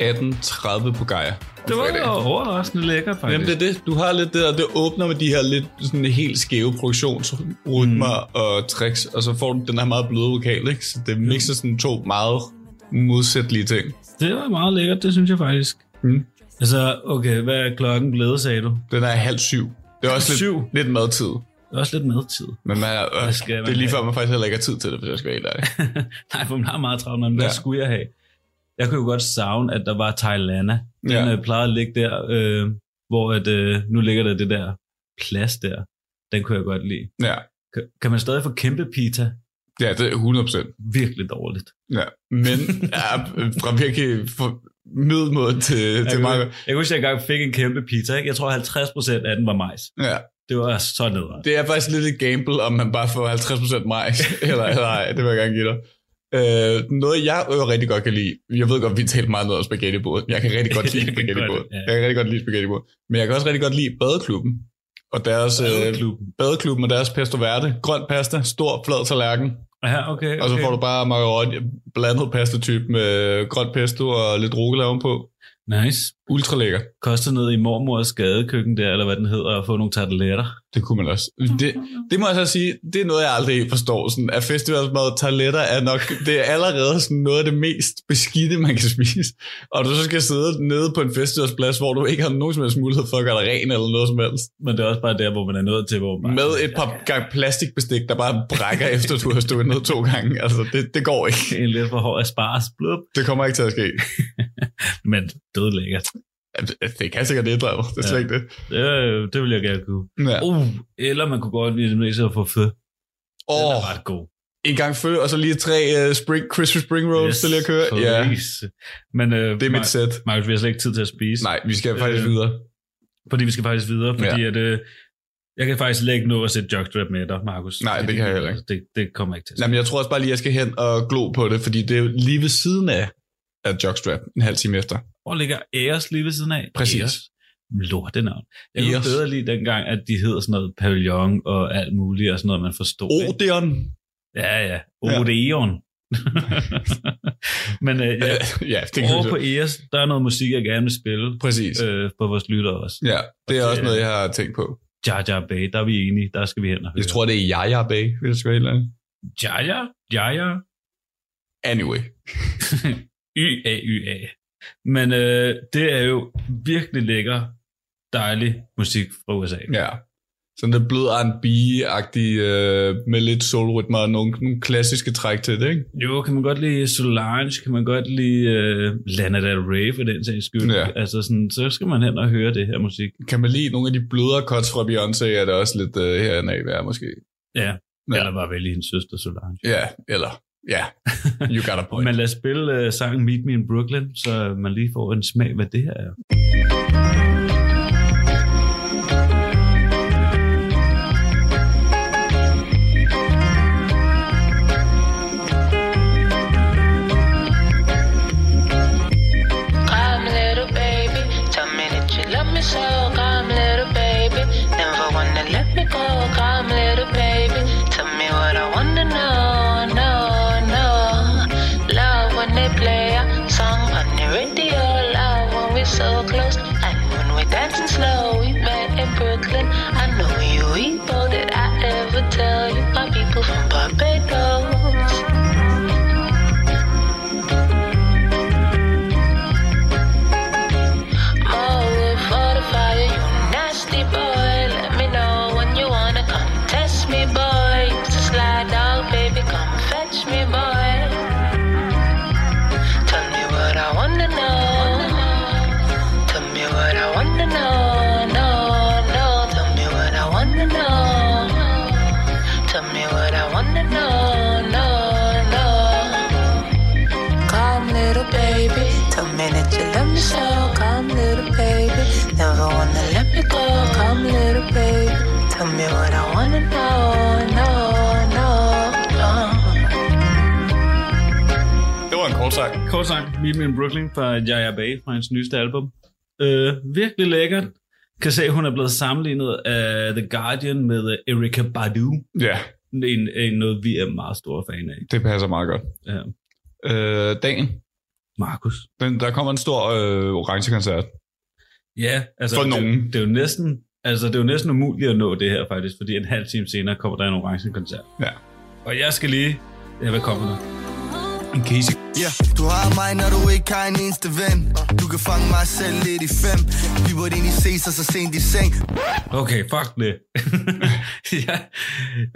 Speaker 4: 18.30 på Gaia.
Speaker 5: Det var jo overraskende lækkert, faktisk.
Speaker 4: Jamen det er det. Du har lidt det der, det åbner med de her lidt sådan helt skæve produktionsrytmer mm. og tricks, og så får du den her meget bløde vokal, ikke? Så det mixer sådan to meget modsættelige ting.
Speaker 5: Det var meget lækkert, det synes jeg faktisk.
Speaker 4: Mm.
Speaker 5: Altså, okay, hvad er klokken blevet, sagde du?
Speaker 4: Den er halv syv. Det er også lidt,
Speaker 5: Syv?
Speaker 4: lidt madtid.
Speaker 5: Det er også lidt medtid.
Speaker 4: Men man, er, øh,
Speaker 5: skal man
Speaker 4: det er lige før, man faktisk heller ikke har tid til det, hvis jeg skal være helt ærlig.
Speaker 5: Nej, for man har meget travlt, men hvad
Speaker 4: Ja.
Speaker 5: skulle jeg have? Jeg kunne jo godt savne, at der var Thailand. Den
Speaker 4: Ja.
Speaker 5: ja. plejede at ligge der, øh, hvor at, øh, nu ligger der det der plads der. Den kunne jeg godt lide.
Speaker 4: Ja,
Speaker 5: Kan, kan man stadig få kæmpe pita?
Speaker 4: ja det er 100%
Speaker 5: Virkelig dårligt.
Speaker 4: Ja, men ja, fra virkelig for middelmåde til,
Speaker 5: Jeg
Speaker 4: til meget.
Speaker 5: jeg kan huske, at jeg engang fik en kæmpe pizza. Ikke? Jeg tror, 50% af den var majs.
Speaker 4: Ja,
Speaker 5: Det var så nederen.
Speaker 4: det er faktisk lidt et gamble, om man bare får 50% majs, eller, eller ej, det vil jeg gerne give dig. Øh, noget, jeg jo rigtig godt kan lide, jeg ved godt, vi talte meget noget om spaghetti Jeg kan rigtig godt lide spaghetti
Speaker 5: ja.
Speaker 4: Jeg kan rigtig godt lide spaghetti men jeg kan også rigtig godt lide badeklubben. Og deres, øh,
Speaker 5: Badeklubben.
Speaker 4: badeklubben og deres pesto verde. Grøn pasta, stor flad tallerken.
Speaker 5: Ja, okay, okay.
Speaker 4: Og så får du bare macaroni, blandet pastatype med grøn pesto og lidt rucola ovenpå.
Speaker 5: Nice.
Speaker 4: Ultra lækker.
Speaker 5: Koster ned i mormors gadekøkken der, eller hvad den hedder, at få nogle tarteletter.
Speaker 4: Det kunne man også. Det, det må jeg så sige, det er noget, jeg aldrig helt forstår. Sådan, at festivalsmad toiletter er nok, det er allerede sådan noget af det mest beskidte, man kan spise. Og du så skal sidde nede på en festivalsplads, hvor du ikke har nogen som helst mulighed for at gøre dig ren eller noget som helst.
Speaker 5: Men det er også bare der, hvor man er nået til, hvor man...
Speaker 4: Med et par gang plastikbestik, der bare brækker efter, du har stået ned to gange. Altså, det, det går ikke.
Speaker 5: En lidt for hård asparges. Blup.
Speaker 4: Det kommer ikke til at ske.
Speaker 5: Men død lækkert.
Speaker 4: Det kan sikkert det, Drev. Det er slet ikke det.
Speaker 5: Det, det vil jeg gerne kunne.
Speaker 4: Ja.
Speaker 5: Uh, eller man kunne godt lide det at få fø. Den
Speaker 4: Åh,
Speaker 5: er ret god.
Speaker 4: en gang før, og så lige tre uh, spring, crispy spring rolls yes, til lige at køre. Ja.
Speaker 5: Men øh,
Speaker 4: det er mit sæt.
Speaker 5: Markus, vi har slet ikke tid til at spise.
Speaker 4: Nej, vi skal faktisk
Speaker 5: Øh,
Speaker 4: videre.
Speaker 5: Fordi vi skal faktisk videre, fordi
Speaker 4: Ja.
Speaker 5: at, øh, jeg kan faktisk slet ikke nå at sætte jockstrap med dig, Markus.
Speaker 4: Nej, det kan jeg heller ikke.
Speaker 5: Det, det kommer ikke til.
Speaker 4: Nej, men jeg tror også bare lige, jeg skal hen og glo på det, fordi det er jo lige ved siden af, af Jockstrap, en halv time efter.
Speaker 5: Hvor ligger Æres lige ved siden af?
Speaker 4: Præcis.
Speaker 5: Æres. Lorte navn. Jeg kunne
Speaker 4: Æres.
Speaker 5: bedre lide dengang, at de hed sådan noget pavillon og alt muligt, og sådan noget, man forstod. ikke?
Speaker 4: Odeon.
Speaker 5: Ja, ja. Odeon. Men øh, ja,
Speaker 4: ja, det kan
Speaker 5: over
Speaker 4: vi
Speaker 5: på
Speaker 4: så.
Speaker 5: Eres, der er noget musik, jeg gerne vil spille
Speaker 4: Præcis.
Speaker 5: øh, på vores lytter også.
Speaker 4: Ja, det er
Speaker 5: Og
Speaker 4: også
Speaker 5: det-
Speaker 4: noget, jeg har tænkt på.
Speaker 5: Jar Jar Bay, der er vi enige. Der skal vi hen og høre.
Speaker 4: Jeg tror, det er Jaja Bay, hvis jeg skal helt ærlig.
Speaker 5: Jaja? Jaja?
Speaker 4: Anyway.
Speaker 5: Y-A-Y-A. Men øh, det er jo virkelig lækker, dejlig musik fra USA.
Speaker 4: Ja. Sådan det blød R&B-agtig, øh, med lidt soulrytmer og nogle, nogle klassiske træk til det, ikke?
Speaker 5: Jo, kan man godt lide Solange, kan man godt lide øh, Lana Del Rey for den sags skyld.
Speaker 4: Ja.
Speaker 5: Altså sådan, så skal man hen og høre det her musik.
Speaker 4: Kan man lide nogle af de blødere cuts fra Beyoncé, er det også lidt øh, herinde af, være måske.
Speaker 5: Ja.
Speaker 4: Ja.
Speaker 5: ja. Eller bare vælge hendes søster Solange.
Speaker 4: Ja, eller, ja, you got a point.
Speaker 5: Men lad os spille uh, sangen Meet Me in Brooklyn, så man lige får en smag, hvad det her er.
Speaker 10: Tell me what I wanna know. No, no, no.
Speaker 4: det var en kort sang.
Speaker 5: Kort sang, Meet Me in Brooklyn fra Jaja Bay fra hans nyeste album. Øh, virkelig lækkert. Kan se, at hun er blevet sammenlignet af The Guardian med Erika Badu.
Speaker 4: Ja,
Speaker 5: en, en, noget, vi er meget store fan af.
Speaker 4: Det passer meget godt.
Speaker 5: Ja.
Speaker 4: Øh, dagen.
Speaker 5: Markus.
Speaker 4: Den, der kommer en stor øh, orange koncert.
Speaker 5: Ja, altså
Speaker 4: For
Speaker 5: det,
Speaker 4: nogen.
Speaker 5: Det er jo næsten, altså det er jo næsten umuligt at nå det her faktisk, fordi en halv time senere kommer der en orange koncert.
Speaker 4: Ja.
Speaker 5: Og jeg skal lige, ja, hvad kommer der?
Speaker 4: En Casey.
Speaker 11: Ja, du har mig, når du ikke har en eneste ven Du kan fange mig selv lidt i fem Vi burde egentlig se sig så sent i seng
Speaker 5: Okay, fuck det. ja.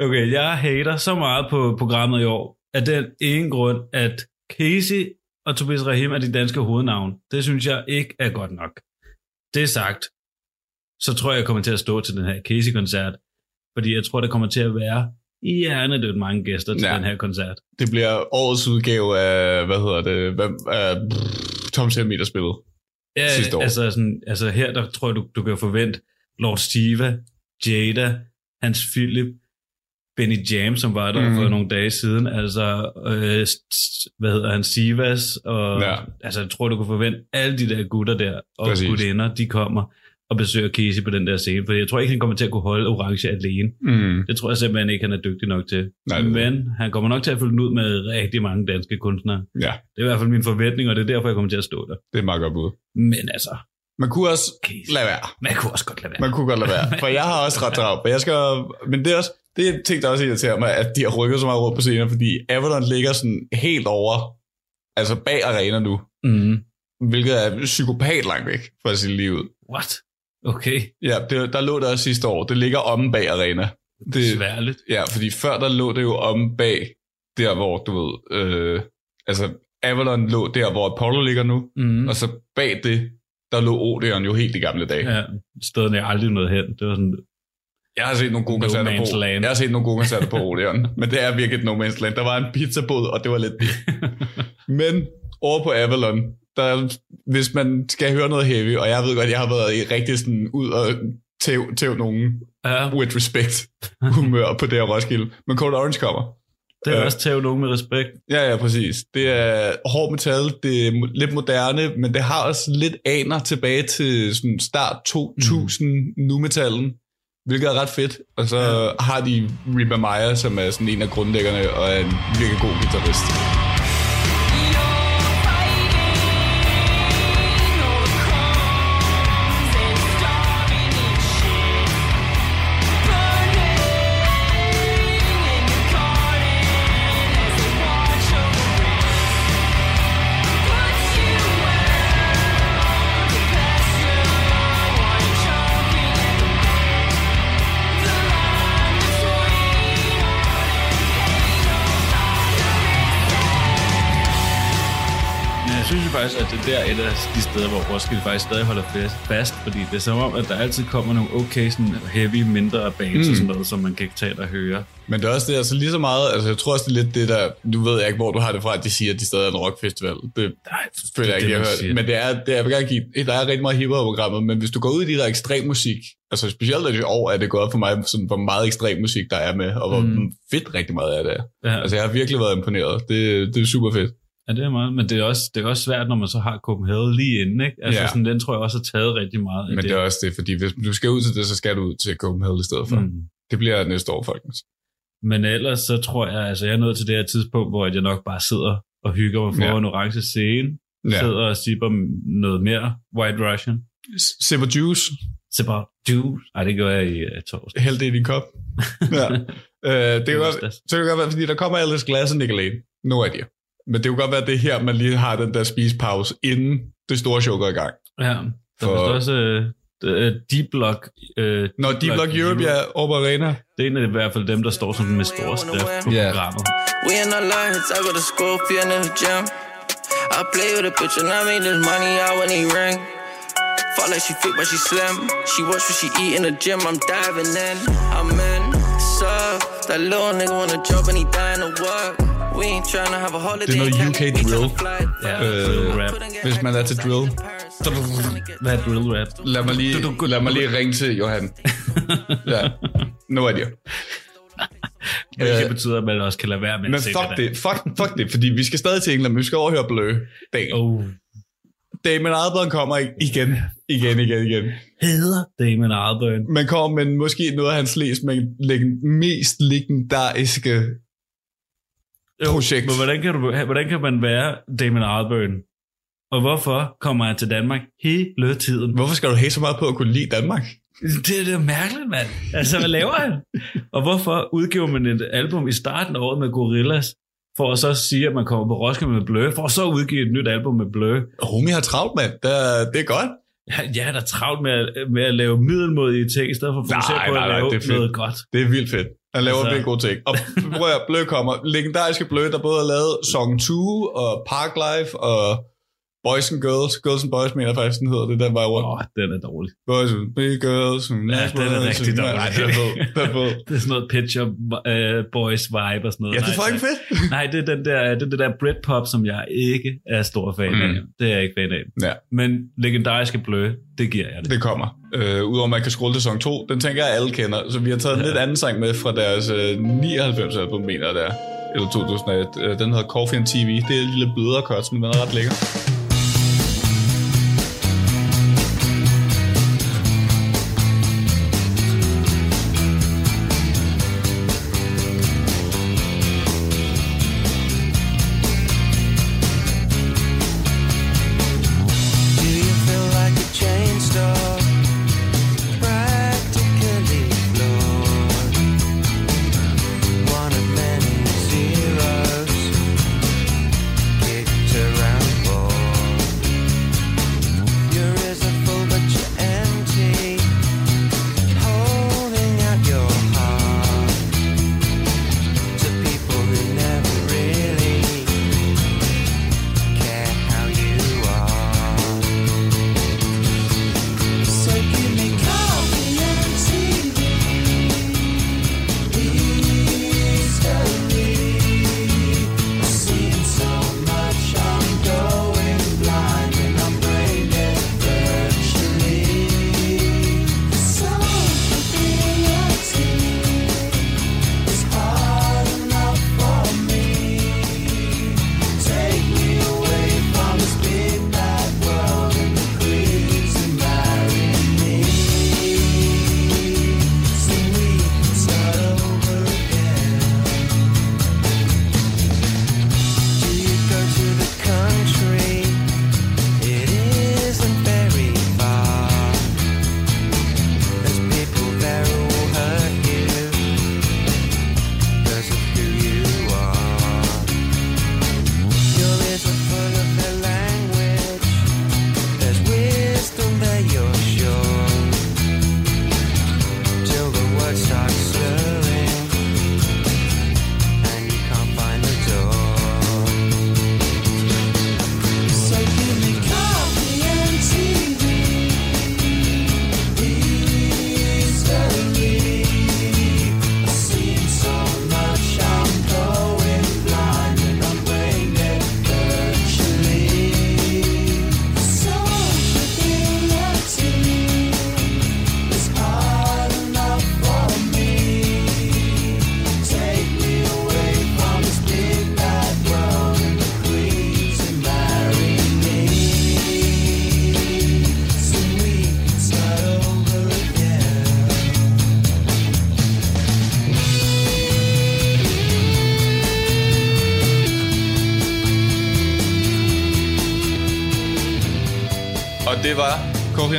Speaker 5: Okay, jeg hater så meget på programmet i år, af den ene grund, at Casey og Tobias Rahim er de danske hovednavn. Det synes jeg ikke er godt nok. Det sagt, så tror jeg, jeg kommer til at stå til den her Casey-koncert, fordi jeg tror, der kommer til at være hjernedødt mange gæster til
Speaker 4: Ja.
Speaker 5: den her koncert.
Speaker 4: Det bliver årets udgave af, hvad hedder det, hvad, af Tom Selmy, der spillede.
Speaker 5: Ja,
Speaker 4: sidste år.
Speaker 5: Altså, sådan, altså her, der tror jeg, du, du kan forvente Lord Siva, Jada, Hans Philip, Benny Jam, som var der mm. for nogle dage siden, altså, øh, hvad hedder han, Sivas, og
Speaker 4: Ja.
Speaker 5: ja. altså, jeg tror, du kan forvente alle de der gutter der, og
Speaker 4: Præcis.
Speaker 5: gutinder, de kommer og besøger Casey på den der scene, for jeg tror ikke, han kommer til at kunne holde Orange alene.
Speaker 4: Mm.
Speaker 5: Det tror jeg simpelthen ikke, han er dygtig nok til.
Speaker 4: Nej, det
Speaker 5: Men han kommer nok til at fylde den ud med rigtig mange danske kunstnere.
Speaker 4: Ja,
Speaker 5: Det er i hvert fald min forventning, og det er derfor, jeg kommer til at stå der.
Speaker 4: det er meget godt bud.
Speaker 5: Men altså,
Speaker 4: Man kunne også
Speaker 5: Casey.
Speaker 4: lade være.
Speaker 5: man kunne også godt lade være.
Speaker 4: Man kunne godt lade være. For jeg har også ret travlt. Men, jeg skal, men det er, også, det er en ting, der også irriterer mig, at de har rykket så meget rundt på scenen, fordi Avalon ligger sådan helt over, altså bag arena nu,
Speaker 5: Mm.
Speaker 4: hvilket er psykopat langt væk fra sit liv ud.
Speaker 5: What? Okay.
Speaker 4: Ja, det, der lå der også sidste år. Det ligger omme bag arena. Det,
Speaker 5: Sværligt.
Speaker 4: Ja, fordi før der lå det jo om bag der, hvor du ved, øh, altså Avalon lå der, hvor Apollo ligger nu,
Speaker 5: Mm.
Speaker 4: og så bag det, der lå Odeon jo helt i gamle dage.
Speaker 5: Ja, stedet jeg aldrig nåede hen. Det var sådan,
Speaker 4: Jeg har set nogle gode
Speaker 5: No
Speaker 4: koncerter
Speaker 5: man's
Speaker 4: på.
Speaker 5: land.
Speaker 4: Jeg har set nogle gode koncerter på Odeon, men det er virkelig et no man's land. Der var en pizzabod, og det var lidt det. men over på Avalon, der, hvis man skal høre noget heavy, og jeg ved godt, jeg har været i rigtig sådan ud og tæv, tæv nogen
Speaker 5: ja,
Speaker 4: with respect humør på det her Roskilde. Men Cold Orange kommer.
Speaker 5: det er
Speaker 4: Øh.
Speaker 5: også tæv nogen med respekt.
Speaker 4: Ja, ja, præcis. Det er hård metal, det er lidt moderne, men det har også lidt aner tilbage til sådan start 2000 mm. nu-metallen, hvilket er ret fedt. Og så ja. har de Reba Meyer, som er sådan en af grundlæggerne og er en virkelig god guitarist.
Speaker 5: Faktisk, at det der er et af de steder, hvor Roskilde faktisk stadig holder fast, fordi det er som om, at der altid kommer nogle okay sådan heavy, mindre bands mm. og sådan noget, som man kan tage og høre.
Speaker 4: Men det er også det, altså lige så meget, altså jeg tror også, det er lidt det der, nu ved jeg ikke, hvor du har det fra, at de siger, at de stadig er en rockfestival. Det
Speaker 5: Nej,
Speaker 4: føler jeg
Speaker 5: det,
Speaker 4: ikke, jeg har
Speaker 5: siger.
Speaker 4: hørt. Men det er, det er, jeg vil gerne give, der er rigtig meget hiphop programmet, men hvis du går ud i de der ekstrem musik, altså specielt i år er det gået op for mig, sådan, hvor meget ekstrem musik der er med, og hvor
Speaker 5: Mm.
Speaker 4: mm. fedt rigtig meget af det er.
Speaker 5: Ja,
Speaker 4: Altså jeg har virkelig været imponeret. Det, det er super fedt.
Speaker 5: Ja, det er meget. Men det er, også, det er også svært, når man så har Copenhagen lige inden, ikke? Altså
Speaker 4: Ja.
Speaker 5: sådan, den tror jeg også har taget rigtig meget af
Speaker 4: Men det er også det, fordi hvis du skal ud til det, så skal du ud til Copenhagen i stedet for. Mm. Det bliver næste år, folkens.
Speaker 5: Men ellers så tror jeg, altså jeg er nået til det her tidspunkt, hvor jeg nok bare sidder og hygger mig foran
Speaker 4: Ja.
Speaker 5: en orange scene,
Speaker 4: Ja.
Speaker 5: sidder og sipper noget mere White Russian.
Speaker 4: Sipper juice,
Speaker 5: Sipper juice. Ej, det gør jeg i uh, torsdag.
Speaker 4: hæld det i din kop. ja. øh, det, kan godt, så kan det godt være, fordi der kommer ellers glas og Nicolene. No idea. Men det kan godt være, det er her, man lige har den der spisepause, inden det store show går i gang.
Speaker 5: Ja, der
Speaker 4: For-
Speaker 5: er også uh, Deep Block. Uh,
Speaker 4: Når Deep Block Europe over på arena,
Speaker 5: Det er en af i hvert fald dem, der står som med store skrift på
Speaker 4: Ja.
Speaker 5: programmet.
Speaker 11: We in our lines, I go to school, in the gym. I play with a bitch and I made this money out when he ring. Fall like she fit, but she slim. She watch what she eat in the gym, I'm diving in. I'm in, sub. That little nigga wanna job and he dying to work. We ain't tryna have a holiday.
Speaker 4: Det er noget UK drill.
Speaker 5: Ja, drill rap.
Speaker 4: hvis man er til drill.
Speaker 5: Hvad er drill rap?
Speaker 4: Lad mig lige, lad mig lige ringe til Johan. ja, no idea.
Speaker 5: Hvilket
Speaker 4: Øh,
Speaker 5: betyder, at man også kan lade være med
Speaker 4: Men
Speaker 5: at
Speaker 4: fuck
Speaker 5: det.
Speaker 4: det, fuck, fuck det, fordi vi skal stadig til England, men vi skal overhøre Blø. Dag.
Speaker 5: Oh,
Speaker 4: Damon Albarn kommer igen, igen, igen, igen.
Speaker 5: Hedder Damon Albarn.
Speaker 4: Man kommer med måske noget af hans læs, men mest legendariske projekt.
Speaker 5: Men hvordan kan, du, hvordan kan man være Damon Albarn? Og hvorfor kommer han til Danmark hele tiden?
Speaker 4: Hvorfor skal du have så meget på at kunne lide Danmark?
Speaker 5: Det, det er mærkeligt, mand. Altså, hvad laver han? Og hvorfor udgiver man et album i starten af året med Gorillaz, for at så sige, at man kommer på Roskilde med Blø, for at så udgive et nyt album med Blø?
Speaker 4: Homie har travlt, mand. Det er, det er godt.
Speaker 5: Ja, jeg er da travlt med at, med at lave middelmodige ting, i stedet for at fokusere
Speaker 4: Nej,
Speaker 5: på
Speaker 4: nej,
Speaker 5: at
Speaker 4: nej,
Speaker 5: lave
Speaker 4: det er fedt.
Speaker 5: noget godt.
Speaker 4: Det er vildt fedt. Han laver
Speaker 5: Altså-
Speaker 4: virkelig gode ting. Og prøv at Blø kommer. Legendariske Blø, der både har lavet Song 2 og Park Life og Boys and Girls. Girls and Boys mener jeg faktisk, den hedder det den vej rundt.
Speaker 5: Åh, oh, den er dårlig.
Speaker 4: Boys and Big Girls. And
Speaker 5: Ja, den er rigtig dårlig.
Speaker 4: Det er fed. Det er fed.
Speaker 5: Det er sådan noget Pitcher uh, Boys vibe og sådan noget.
Speaker 4: Ja, det er fucking fedt.
Speaker 5: Nej, det er den der, det, er det der Britpop, som jeg ikke er stor fan af.
Speaker 4: Mm.
Speaker 5: Det er jeg ikke fan af.
Speaker 4: Ja.
Speaker 5: Men legendariske blø, det giver jeg det.
Speaker 4: Det kommer. Øh, Udover at man kan scrolle til sæson 2, den tænker jeg alle kender. Så vi har taget en
Speaker 5: Ja.
Speaker 4: lidt anden sang med fra deres øh, 99 album, mener jeg det er. Eller 2001. Øh, den hedder Coffee and TV. Det er en lille blødere cut, men den er ret lækker.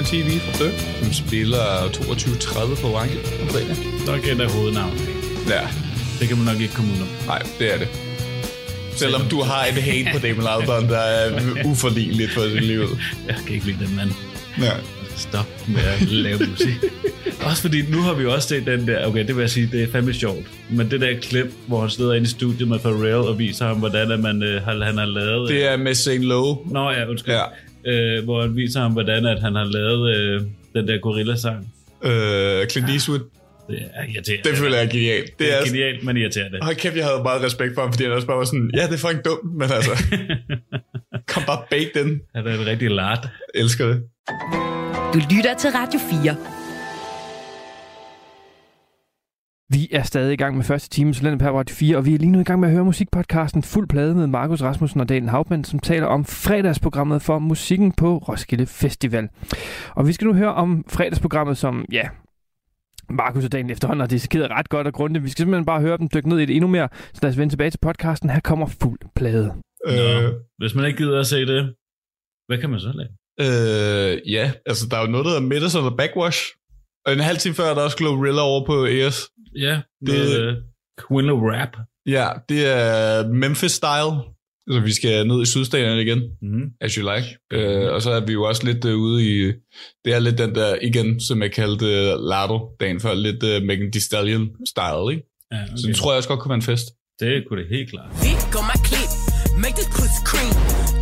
Speaker 12: And TV
Speaker 4: fra Blø, som spiller 22.30 på Orange på fredag.
Speaker 5: Et af hovednavnet.
Speaker 4: Ja,
Speaker 5: Det kan man nok ikke komme ud om.
Speaker 4: nej, det er det. Selvom du har et hate på Damon Albarn, der er uforligneligt for sit liv.
Speaker 5: Jeg kan ikke lide den mand.
Speaker 4: Ja.
Speaker 5: Stop med at lave musik. også fordi nu har vi jo også set den der, okay, det vil jeg sige, det er fandme sjovt. Men det der klip, hvor han sidder inde i studiet med Pharrell og viser ham, hvordan at man, øh, han har lavet...
Speaker 4: Det er med St. Lowe.
Speaker 5: Nå ja, undskyld.
Speaker 4: Ja.
Speaker 5: Øh, hvor han viser ham, hvordan at han har lavet øh, den der gorilla-sang.
Speaker 4: Øh, Clint Eastwood.
Speaker 5: Det er irriterende.
Speaker 4: Det føler jeg er genialt.
Speaker 5: Det
Speaker 4: Det
Speaker 5: er
Speaker 4: er,
Speaker 5: genialt, men irriterende.
Speaker 4: Hold kæft, jeg havde meget respekt for ham, fordi han også bare var sådan, ja, det er fucking dumt, men altså, kom bare bag den.
Speaker 5: Han er en rigtig lart.
Speaker 4: Elsker det.
Speaker 2: Du lytter til Radio 4.
Speaker 3: Vi er stadig i gang med første time, Talent på Radio 4, og vi er lige nu i gang med at høre musikpodcasten Fuld Plade med Markus Rasmussen og Daniel Hauptmann, som taler om fredagsprogrammet for musikken på Roskilde Festival. Og vi skal nu høre om fredagsprogrammet, som, ja, Markus og Daniel efterhånden har dissekeret ret godt og grundigt. Vi skal simpelthen bare høre dem dykke ned i det endnu mere, så lad os vende tilbage til podcasten. Her kommer Fuld Plade.
Speaker 5: Øh. Hvis man ikke gider at se det, hvad kan man så lave?
Speaker 4: Øh, ja, altså der er jo noget, der hedder Medicine og Backwash. Og en halv time før er der også Glorilla over på ES.
Speaker 5: Ja,
Speaker 4: Det-
Speaker 5: er Quilla Rap.
Speaker 4: Ja, det er Memphis-style. Så vi skal ned i sydstaterne igen,
Speaker 5: Mm.
Speaker 4: as you like. Øh, og så er vi jo også lidt øh, ude i... Det er lidt den der, igen, som jeg kaldte øh, Lardo dagen før, lidt øh, Megan Thee Stallion-style, ikke?
Speaker 5: Ja,
Speaker 4: Okay. Så det tror jeg også godt kunne være en fest.
Speaker 5: Det kunne det helt klart.
Speaker 13: Make this pussy cream.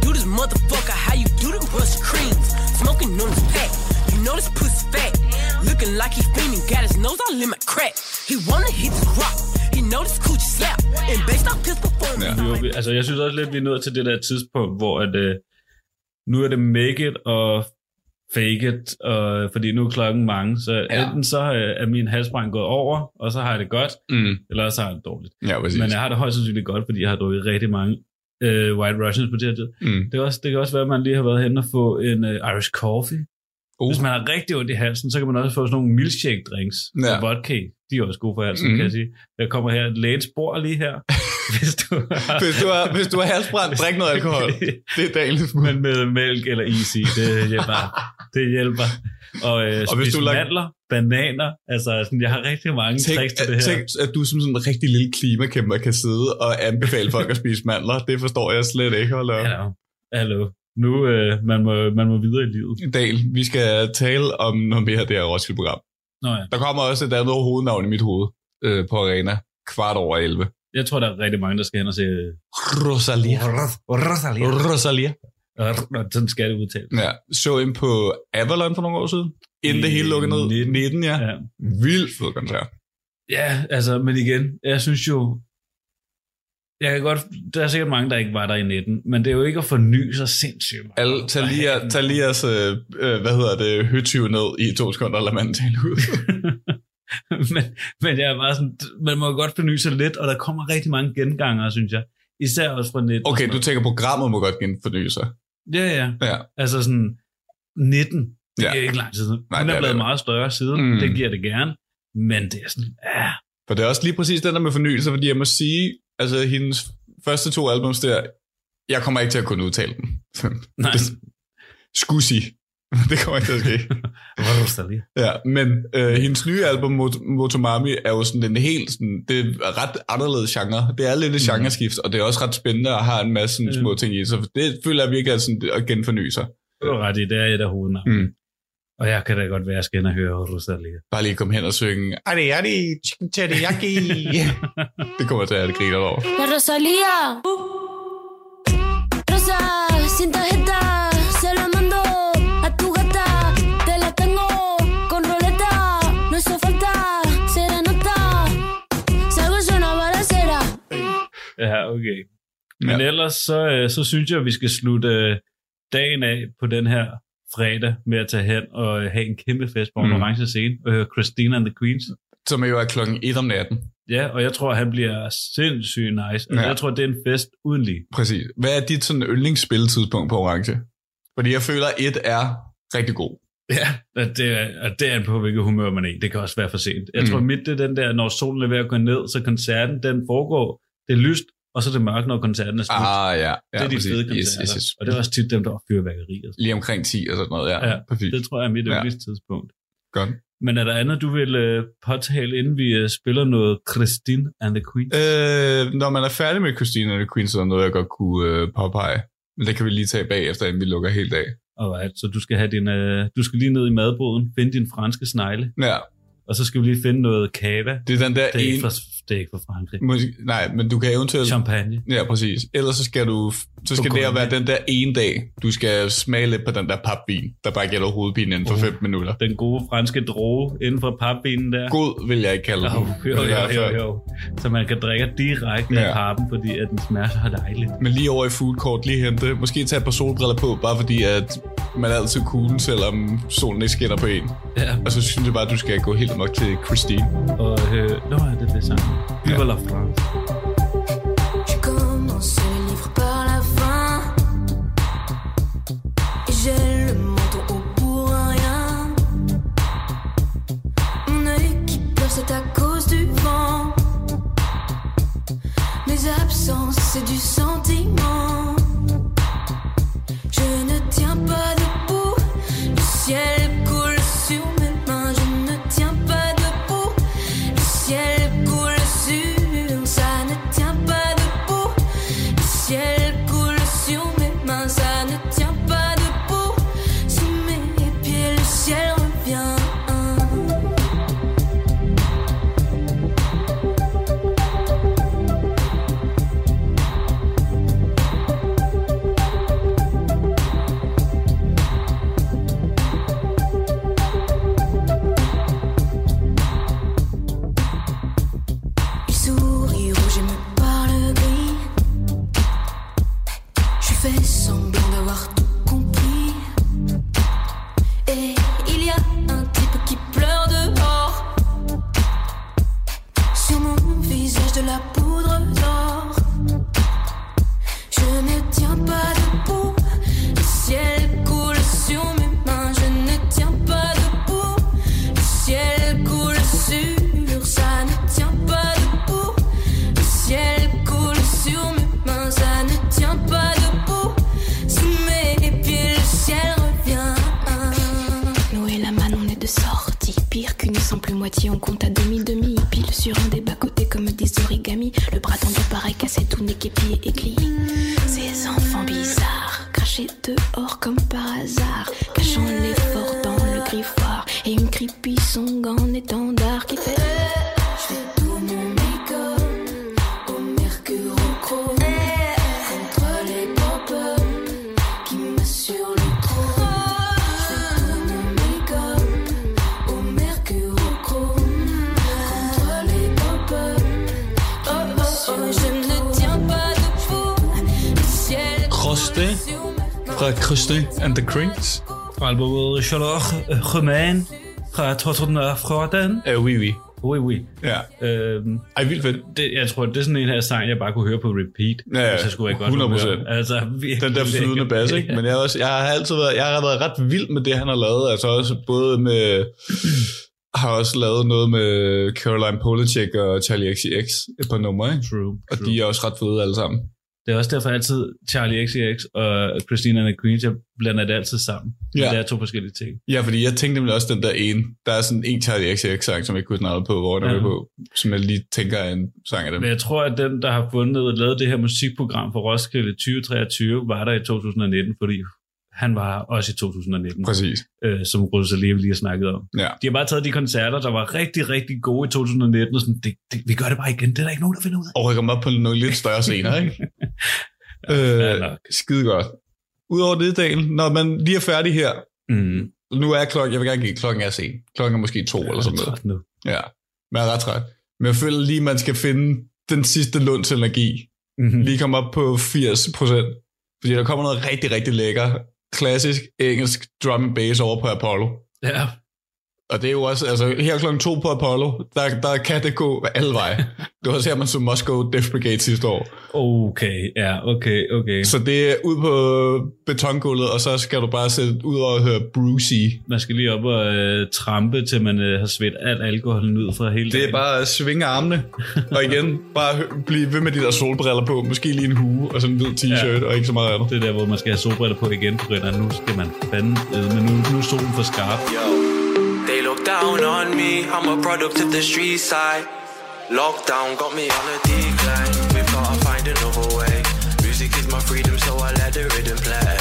Speaker 13: Do this motherfucker how you do the brush creams. Smoking on his pack, know this pussy fat. Looking like he fiending, got his nose all in my crack. He wanna hit the rock, he know this coochie slap. And based off his performance,
Speaker 5: Jo, vi- altså, jeg synes også lidt, vi er nået til det der tidspunkt, hvor at, øh, nu er det make it og fake it, og, fordi nu er klokken mange, så ja. enten så øh, er min halsbrand gået over, og så har jeg det godt,
Speaker 4: Mm.
Speaker 5: eller så har jeg det dårligt.
Speaker 4: Ja, præcis.
Speaker 5: Men jeg har det højst sandsynligt godt, fordi jeg har drukket rigtig mange øh, White Russians på det her tid.
Speaker 4: Mm.
Speaker 5: Det, er også, det kan også være, at man lige har været hen og få en øh, Irish coffee.
Speaker 4: Uh.
Speaker 5: Hvis man har rigtig ondt i halsen, så kan man også få sådan nogle milkshake drinks Ja. og vodka. De er også gode for halsen,
Speaker 4: Mhm.
Speaker 5: mm. kan jeg sige. Jeg kommer her, lægens bord lige her. hvis du har,
Speaker 4: Hvis du har, hvis du har halsbrand, drik noget alkohol. Det er dagens
Speaker 5: Men med mælk eller is i, det hjælper. det hjælper. Og, øh,
Speaker 4: Og hvis du
Speaker 5: du
Speaker 4: lag-
Speaker 5: mandler, bananer, altså sådan, jeg har rigtig mange
Speaker 4: Tænk,
Speaker 5: tricks til det her.
Speaker 4: tænk, at du som sådan en rigtig lille klimakæmper kan sidde og anbefale folk at spise mandler. Det forstår jeg slet ikke. Hold op.
Speaker 5: Hallo. Hallo. Nu, øh, man, må, man må videre i livet.
Speaker 4: Dal, vi skal tale om noget mere af det her Roskilde-program.
Speaker 5: Nå ja.
Speaker 4: Der kommer også et andet hovednavn i mit hoved øh, på Arena. Kvart over 11.
Speaker 5: Jeg tror, der er rigtig mange, der skal hen og se...
Speaker 4: Rosalia.
Speaker 5: Rosalia.
Speaker 4: Rosalia.
Speaker 5: Nå, sådan skal det udtales.
Speaker 4: Ja, så ind på Avalon for nogle år siden. Inden det hele lukkede ned.
Speaker 5: 19.
Speaker 4: 19, ja.
Speaker 5: Ja.
Speaker 4: Vildt fed koncert.
Speaker 5: Ja, altså, men igen, jeg synes jo, jeg kan godt, der er sikkert mange, der ikke var der i 19, men det er jo ikke at forny sig sindssygt.
Speaker 4: Alle, tag lige, tag lige jeres, øh, øh, hvad hedder det, høtyve ned i to sekunder, og lad manden tale ud.
Speaker 5: men, men jeg er bare sådan, man må godt forny sig lidt, og der kommer rigtig mange gengangere, synes jeg. Især også fra 19.
Speaker 4: Okay, du tænker, programmet må godt genforny sig.
Speaker 5: Ja, ja.
Speaker 4: Ja.
Speaker 5: Altså sådan, 19, det
Speaker 4: Ja.
Speaker 5: er ikke lang tid siden.
Speaker 4: Nej,
Speaker 5: Hun
Speaker 4: det
Speaker 5: er
Speaker 4: er
Speaker 5: blevet
Speaker 4: det.
Speaker 5: meget større siden,
Speaker 4: Mm.
Speaker 5: mm. det giver det gerne. Men det er sådan, ja,
Speaker 4: For det er også lige præcis den der med fornyelse, fordi jeg må sige, altså hendes første to albums der, jeg kommer ikke til at kunne udtale dem.
Speaker 5: nej.
Speaker 4: Det- Skussi. Det kommer ikke til at ske.
Speaker 5: Rosalia.
Speaker 4: Ja, men øh, hendes nye album, Mot- Motomami, er jo sådan en helt, sådan, det er ret anderledes genre. Det er lidt et
Speaker 5: Mhm.
Speaker 4: genreskift, og det er også ret spændende og har en masse sådan,
Speaker 5: Ja.
Speaker 4: små ting i. Så det føler jeg virkelig er sådan, at genforny sig.
Speaker 5: Du har ret i, det er et af hovednavnene.
Speaker 4: Mm.
Speaker 5: Og jeg kan da godt være, at jeg skal ind og høre Rosalia.
Speaker 4: Bare lige komme hen og synge, Adi, adi, chicken teriyaki. det kommer til at det griner over.
Speaker 8: La Rosalía. Rosa, sin tarjeta, se la mando a tu gata. Te la tengo con roleta. No hizo falta serenata. Salgo yo una balacera.
Speaker 5: Ja, okay. Men
Speaker 4: Ja.
Speaker 5: ja. ellers så, øh, så synes jeg, at vi skal slutte øh, dagen af på den her fredag med at tage hen og øh, have en kæmpe fest på en
Speaker 4: Mm.
Speaker 5: orange scene og høre Christina and the Queens.
Speaker 4: Som jo er klokken 1 om natten.
Speaker 5: Ja, og jeg tror, han bliver sindssygt nice.
Speaker 4: Ja.
Speaker 5: Jeg tror, det er en fest uden lige.
Speaker 4: Præcis. Hvad er dit sådan yndlingsspilletidspunkt på Orange? Fordi jeg føler, at et er rigtig god.
Speaker 5: Ja, og det er, og det er på, hvilket humør man er i. Det kan også være for sent. Jeg
Speaker 4: mm.
Speaker 5: tror, mit det er den der, når solen er ved at gå ned, så koncerten, den foregår, det er lyst, og så er det mørkt, når koncerten er slut.
Speaker 4: Ah, ja. ja
Speaker 5: det er de
Speaker 4: præcis.
Speaker 5: fede
Speaker 4: Yes,
Speaker 5: koncerter.
Speaker 4: yes, yes.
Speaker 5: Og det er også tit dem, der har fyrværkeri. og sådan
Speaker 4: Lige omkring 10 og sådan noget, ja.
Speaker 5: Ja,
Speaker 4: præcis.
Speaker 5: Det tror jeg er mit
Speaker 4: Ja.
Speaker 5: yndlingstidspunkt.
Speaker 4: Godt.
Speaker 5: Men er der andet, du vil øh, påtale, inden vi øh, spiller noget Christine and the Queen?
Speaker 4: Øh, når man er færdig med Christina and the Queen, så er der noget, jeg godt kunne øh, påpege. Men det kan vi lige tage bagefter, inden vi lukker helt af.
Speaker 5: Alright, så du skal, have din, øh, du skal lige ned i madboden, finde din franske snegle,
Speaker 4: Ja,
Speaker 5: og så skal vi lige finde noget kava.
Speaker 4: det er den der
Speaker 5: Det er,
Speaker 4: en...
Speaker 5: fra, ikke for Frankrig.
Speaker 4: Måske, nej, men du kan eventuelt...
Speaker 5: Champagne.
Speaker 4: Ja, præcis. Ellers så skal du... Så skal det være den der ene dag, du skal smage lidt på den der papvin, der bare gælder hovedpine inden for 5 minutter.
Speaker 5: Den gode franske droge inden for papvinen der.
Speaker 4: God vil jeg ikke kalde den.
Speaker 5: Jo, jo, jo, jo, jo. Så man kan drikke direkte
Speaker 4: Ja.
Speaker 5: af pappen, fordi at den smager så dejligt.
Speaker 4: Men lige over i food court, lige hente, måske tage et par solbriller på, bare fordi at man er altid cool, selvom solen ikke skinner på en.
Speaker 5: Ja.
Speaker 4: Og så synes jeg bare, at du skal gå helt nok til Christine.
Speaker 5: Og øh, nå, er det det samme. Viva la France.
Speaker 4: And the.
Speaker 5: Fra albumet Charlotte Roman fra 2014.
Speaker 4: Ja, oui, oui.
Speaker 5: Oui, oui.
Speaker 4: Ja.
Speaker 5: Øhm,
Speaker 4: Ej, vildt fedt.
Speaker 5: det, jeg tror, det er sådan en her sang, jeg bare kunne høre på repeat.
Speaker 4: Ja, ja,
Speaker 5: hvis jeg skulle være i godt
Speaker 4: 100%.
Speaker 5: humør. Altså, virkelig
Speaker 4: Den der flydende bas, ikke? Men jeg, også, jeg har altid været, jeg har været ret vild med det, han har lavet. Altså også både med... har også lavet noget med Caroline Polachek og Charlie XCX et par numre, ikke?
Speaker 5: True,
Speaker 4: Og
Speaker 5: true.
Speaker 4: de er også ret fede alle sammen.
Speaker 5: Det er også derfor altid Charlie XCX og Christina and the Queens, jeg blander det altid sammen.
Speaker 4: Ja.
Speaker 5: Det er to forskellige ting.
Speaker 4: Ja, fordi jeg tænkte nemlig også den der ene. Der er sådan en Charlie XCX-sang, som jeg ikke kunne snakke på, hvor den
Speaker 5: Ja.
Speaker 4: på, som jeg lige tænker er en sang af dem.
Speaker 5: Men jeg tror, at den, der har fundet og lavet det her musikprogram for Roskilde 2023, var der i 2019, fordi han var også i 2019.
Speaker 4: Præcis.
Speaker 5: Øh, som Rosalie lige har snakket om.
Speaker 4: Ja.
Speaker 5: De har bare taget de koncerter, der var rigtig, rigtig gode i 2019, og sådan, det, det, vi gør det bare igen. Det er der ikke nogen, der finder ud af.
Speaker 4: Og rykker dem op på nogle lidt større scener, ikke?
Speaker 5: fair
Speaker 4: øh,
Speaker 5: nok.
Speaker 4: skide godt. Udover det, Daniel, når man lige er færdig her,
Speaker 5: Mm.
Speaker 4: nu er klokken, jeg vil gerne give, klokken er sen. Klokken er måske to eller sådan noget.
Speaker 5: Nu.
Speaker 4: Ja, men jeg er ret træt. Men jeg føler lige, man skal finde den sidste lunds energi.
Speaker 5: Mm-hmm.
Speaker 4: Lige komme op på 80 procent. Fordi der kommer noget rigtig, rigtig lækker, klassisk engelsk drum and bass over på Apollo.
Speaker 5: Ja,
Speaker 4: og det er jo også, altså her klokken to på Apollo, der, der kan det gå alle veje. Det var også her, man så Moscow Death Brigade sidste år.
Speaker 5: okay, ja, okay, okay.
Speaker 4: Så det er ud på betongulvet, og så skal du bare sætte ud og høre Brucey.
Speaker 5: Man skal lige op og øh, trampe, til man øh, har svedt alt alkoholen ud fra hele
Speaker 4: Det er
Speaker 5: dagen.
Speaker 4: bare at svinge armene, og igen, bare hø- blive ved med de der solbriller på, måske lige en hue og sådan en hvid t-shirt, ja. og ikke så meget andet.
Speaker 5: Det er der, hvor man skal have solbriller på igen, på grund af, nu skal man fanden, øh, men nu, nu er solen for skarp.
Speaker 12: Look down on me, I'm a product of the street side. Lockdown got me on a decline. We've gotta find another way. Music is my freedom, so I let the rhythm play.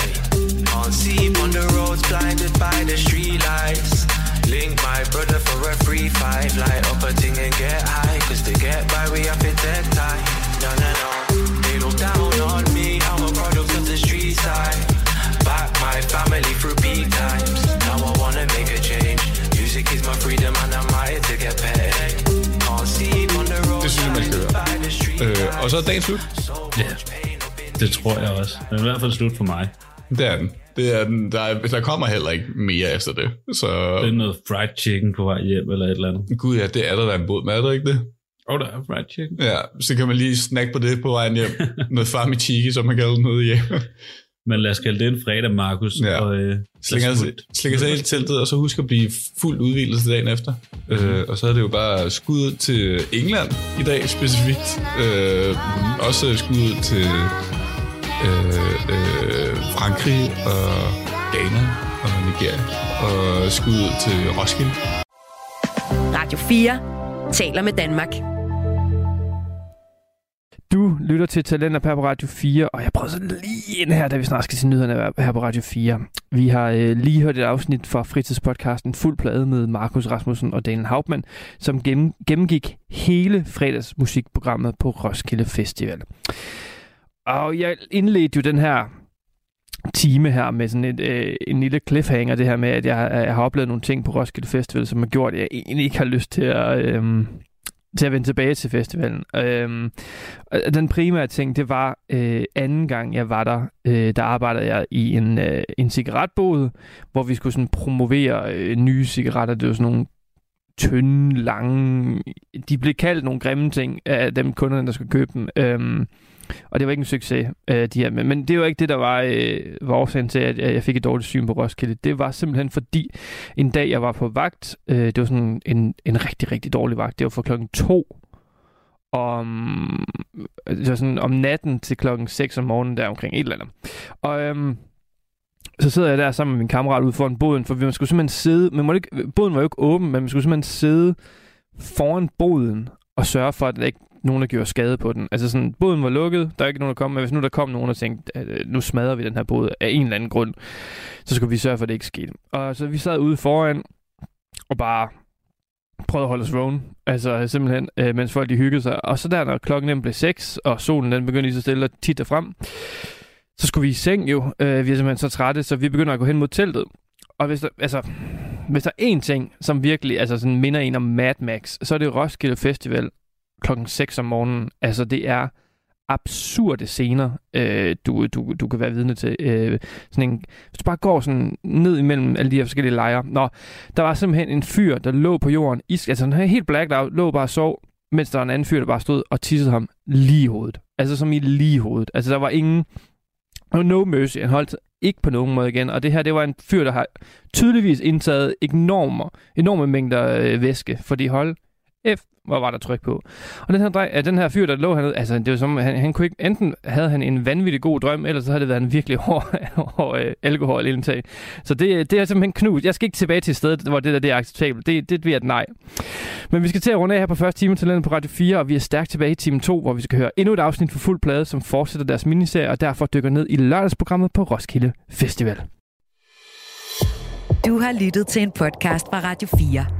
Speaker 12: Can't see on the roads, blinded by the street lights. Link my Brother for a free five, light up a thing and get high. Cause to get by, we have to dead tie. No, no, no. Music is my freedom and I'm here to get paid. Can't sleep on the road.
Speaker 4: Det synes jeg, man skal høre. Øh, og så er dagen slut.
Speaker 5: Ja, det tror jeg også. Det er i hvert fald slut for mig.
Speaker 4: Det er den. Det er den. Der, er, der kommer heller ikke mere efter det. Så...
Speaker 5: Det er noget fried chicken på vej hjem eller et eller andet.
Speaker 4: Gud ja, det er der, der er en båd med, er der ikke det?
Speaker 5: Åh, oh, der er fried chicken.
Speaker 4: Ja, så kan man lige snakke på det på vejen hjem. noget farmi chiki, som man kalder det noget hjem.
Speaker 5: Men lad os kalde det en fredag, Markus.
Speaker 4: Ja.
Speaker 5: Og, øh,
Speaker 4: Slinger, slinger sig helt teltet, og så husk at blive fuldt udvildet til dagen efter. Mm-hmm. Øh, og så er det jo bare skud til England i dag specifikt. Øh, også skud til øh, øh, Frankrig og Ghana og Nigeria. Og skud til Roskilde.
Speaker 2: Radio 4 taler med Danmark.
Speaker 3: Du lytter til Talenter her på Radio 4, og jeg prøver så lige ind her, da vi snart skal til nyhederne her på Radio 4. Vi har øh, lige hørt et afsnit fra fritidspodcasten Fuld Plade med Markus Rasmussen og Daniel Hauptmann, som gennem, gennemgik hele fredagsmusikprogrammet på Roskilde Festival. Og jeg indledte jo den her time her med sådan et, øh, en lille cliffhanger, det her med, at jeg, jeg har oplevet nogle ting på Roskilde Festival, som har gjort, at jeg egentlig ikke har lyst til at... Øh, til at vende tilbage til festivalen. Øhm, den primære ting, det var øh, anden gang, jeg var der, øh, der arbejdede jeg i en, øh, en cigaretbod, hvor vi skulle sådan promovere øh, nye cigaretter. Det var sådan nogle tynde, lange... De blev kaldt nogle grimme ting af dem kunderne, der skulle købe dem. Øhm, og det var ikke en succes, øh, de her. Men, men det var ikke det, der var, øh, var årsagen til, at jeg fik et dårligt syn på Roskilde. Det var simpelthen fordi, en dag jeg var på vagt, øh, det var sådan en, en rigtig, rigtig dårlig vagt. Det var fra klokken to om, det var sådan om natten til klokken 6 om morgenen, der omkring et eller andet. Og øhm, så sidder jeg der sammen med min kammerat ude foran båden, for vi skulle simpelthen sidde, men ikke, båden var jo ikke åben, men vi skulle simpelthen sidde foran båden og sørge for, at der ikke nogen, der gjorde skade på den. Altså sådan, båden var lukket, der er ikke nogen, der kom, men hvis nu der kom nogen og tænkte, at øh, nu smadrer vi den her båd af en eller anden grund, så skulle vi sørge for, at det ikke skete. Og så vi sad ude foran og bare prøvede at holde os vågen, altså simpelthen, øh, mens folk de hyggede sig. Og så der, når klokken den blev 6, og solen den begyndte lige så stille at titte frem, så skulle vi i seng jo. Øh, vi er simpelthen så trætte, så vi begynder at gå hen mod teltet. Og hvis der, altså, hvis der er én ting, som virkelig altså sådan minder en om Mad Max, så er det Roskilde Festival klokken 6 om morgenen. Altså, det er absurde scener, øh, du, du, du kan være vidne til. Øh, sådan en, hvis du bare går sådan ned imellem alle de her forskellige lejre. Nå, der var simpelthen en fyr, der lå på jorden, is, altså han helt blacked out, lå bare og sov, mens der var en anden fyr, der bare stod og tissede ham lige i hovedet. Altså som i lige i hovedet. Altså der var ingen, no mercy, han holdt ikke på nogen måde igen. Og det her, det var en fyr, der har tydeligvis indtaget enorme, enorme mængder øh, væske, fordi hold F, hvor var der tryk på. Og den her, drej, den her fyr, der lå hernede, altså det var som, han, han kunne ikke, enten havde han en vanvittig god drøm, eller så havde det været en virkelig hård, hård øh, alkoholindtag. Så det, det er simpelthen knust. Jeg skal ikke tilbage til stedet, hvor det der det er acceptabelt. Det, det bliver et nej. Men vi skal til at runde af her på første time til på Radio 4, og vi er stærkt tilbage i time 2, hvor vi skal høre endnu et afsnit for fuld plade, som fortsætter deres miniserie, og derfor dykker ned i lørdagsprogrammet på Roskilde Festival.
Speaker 2: Du har lyttet til en podcast fra Radio 4.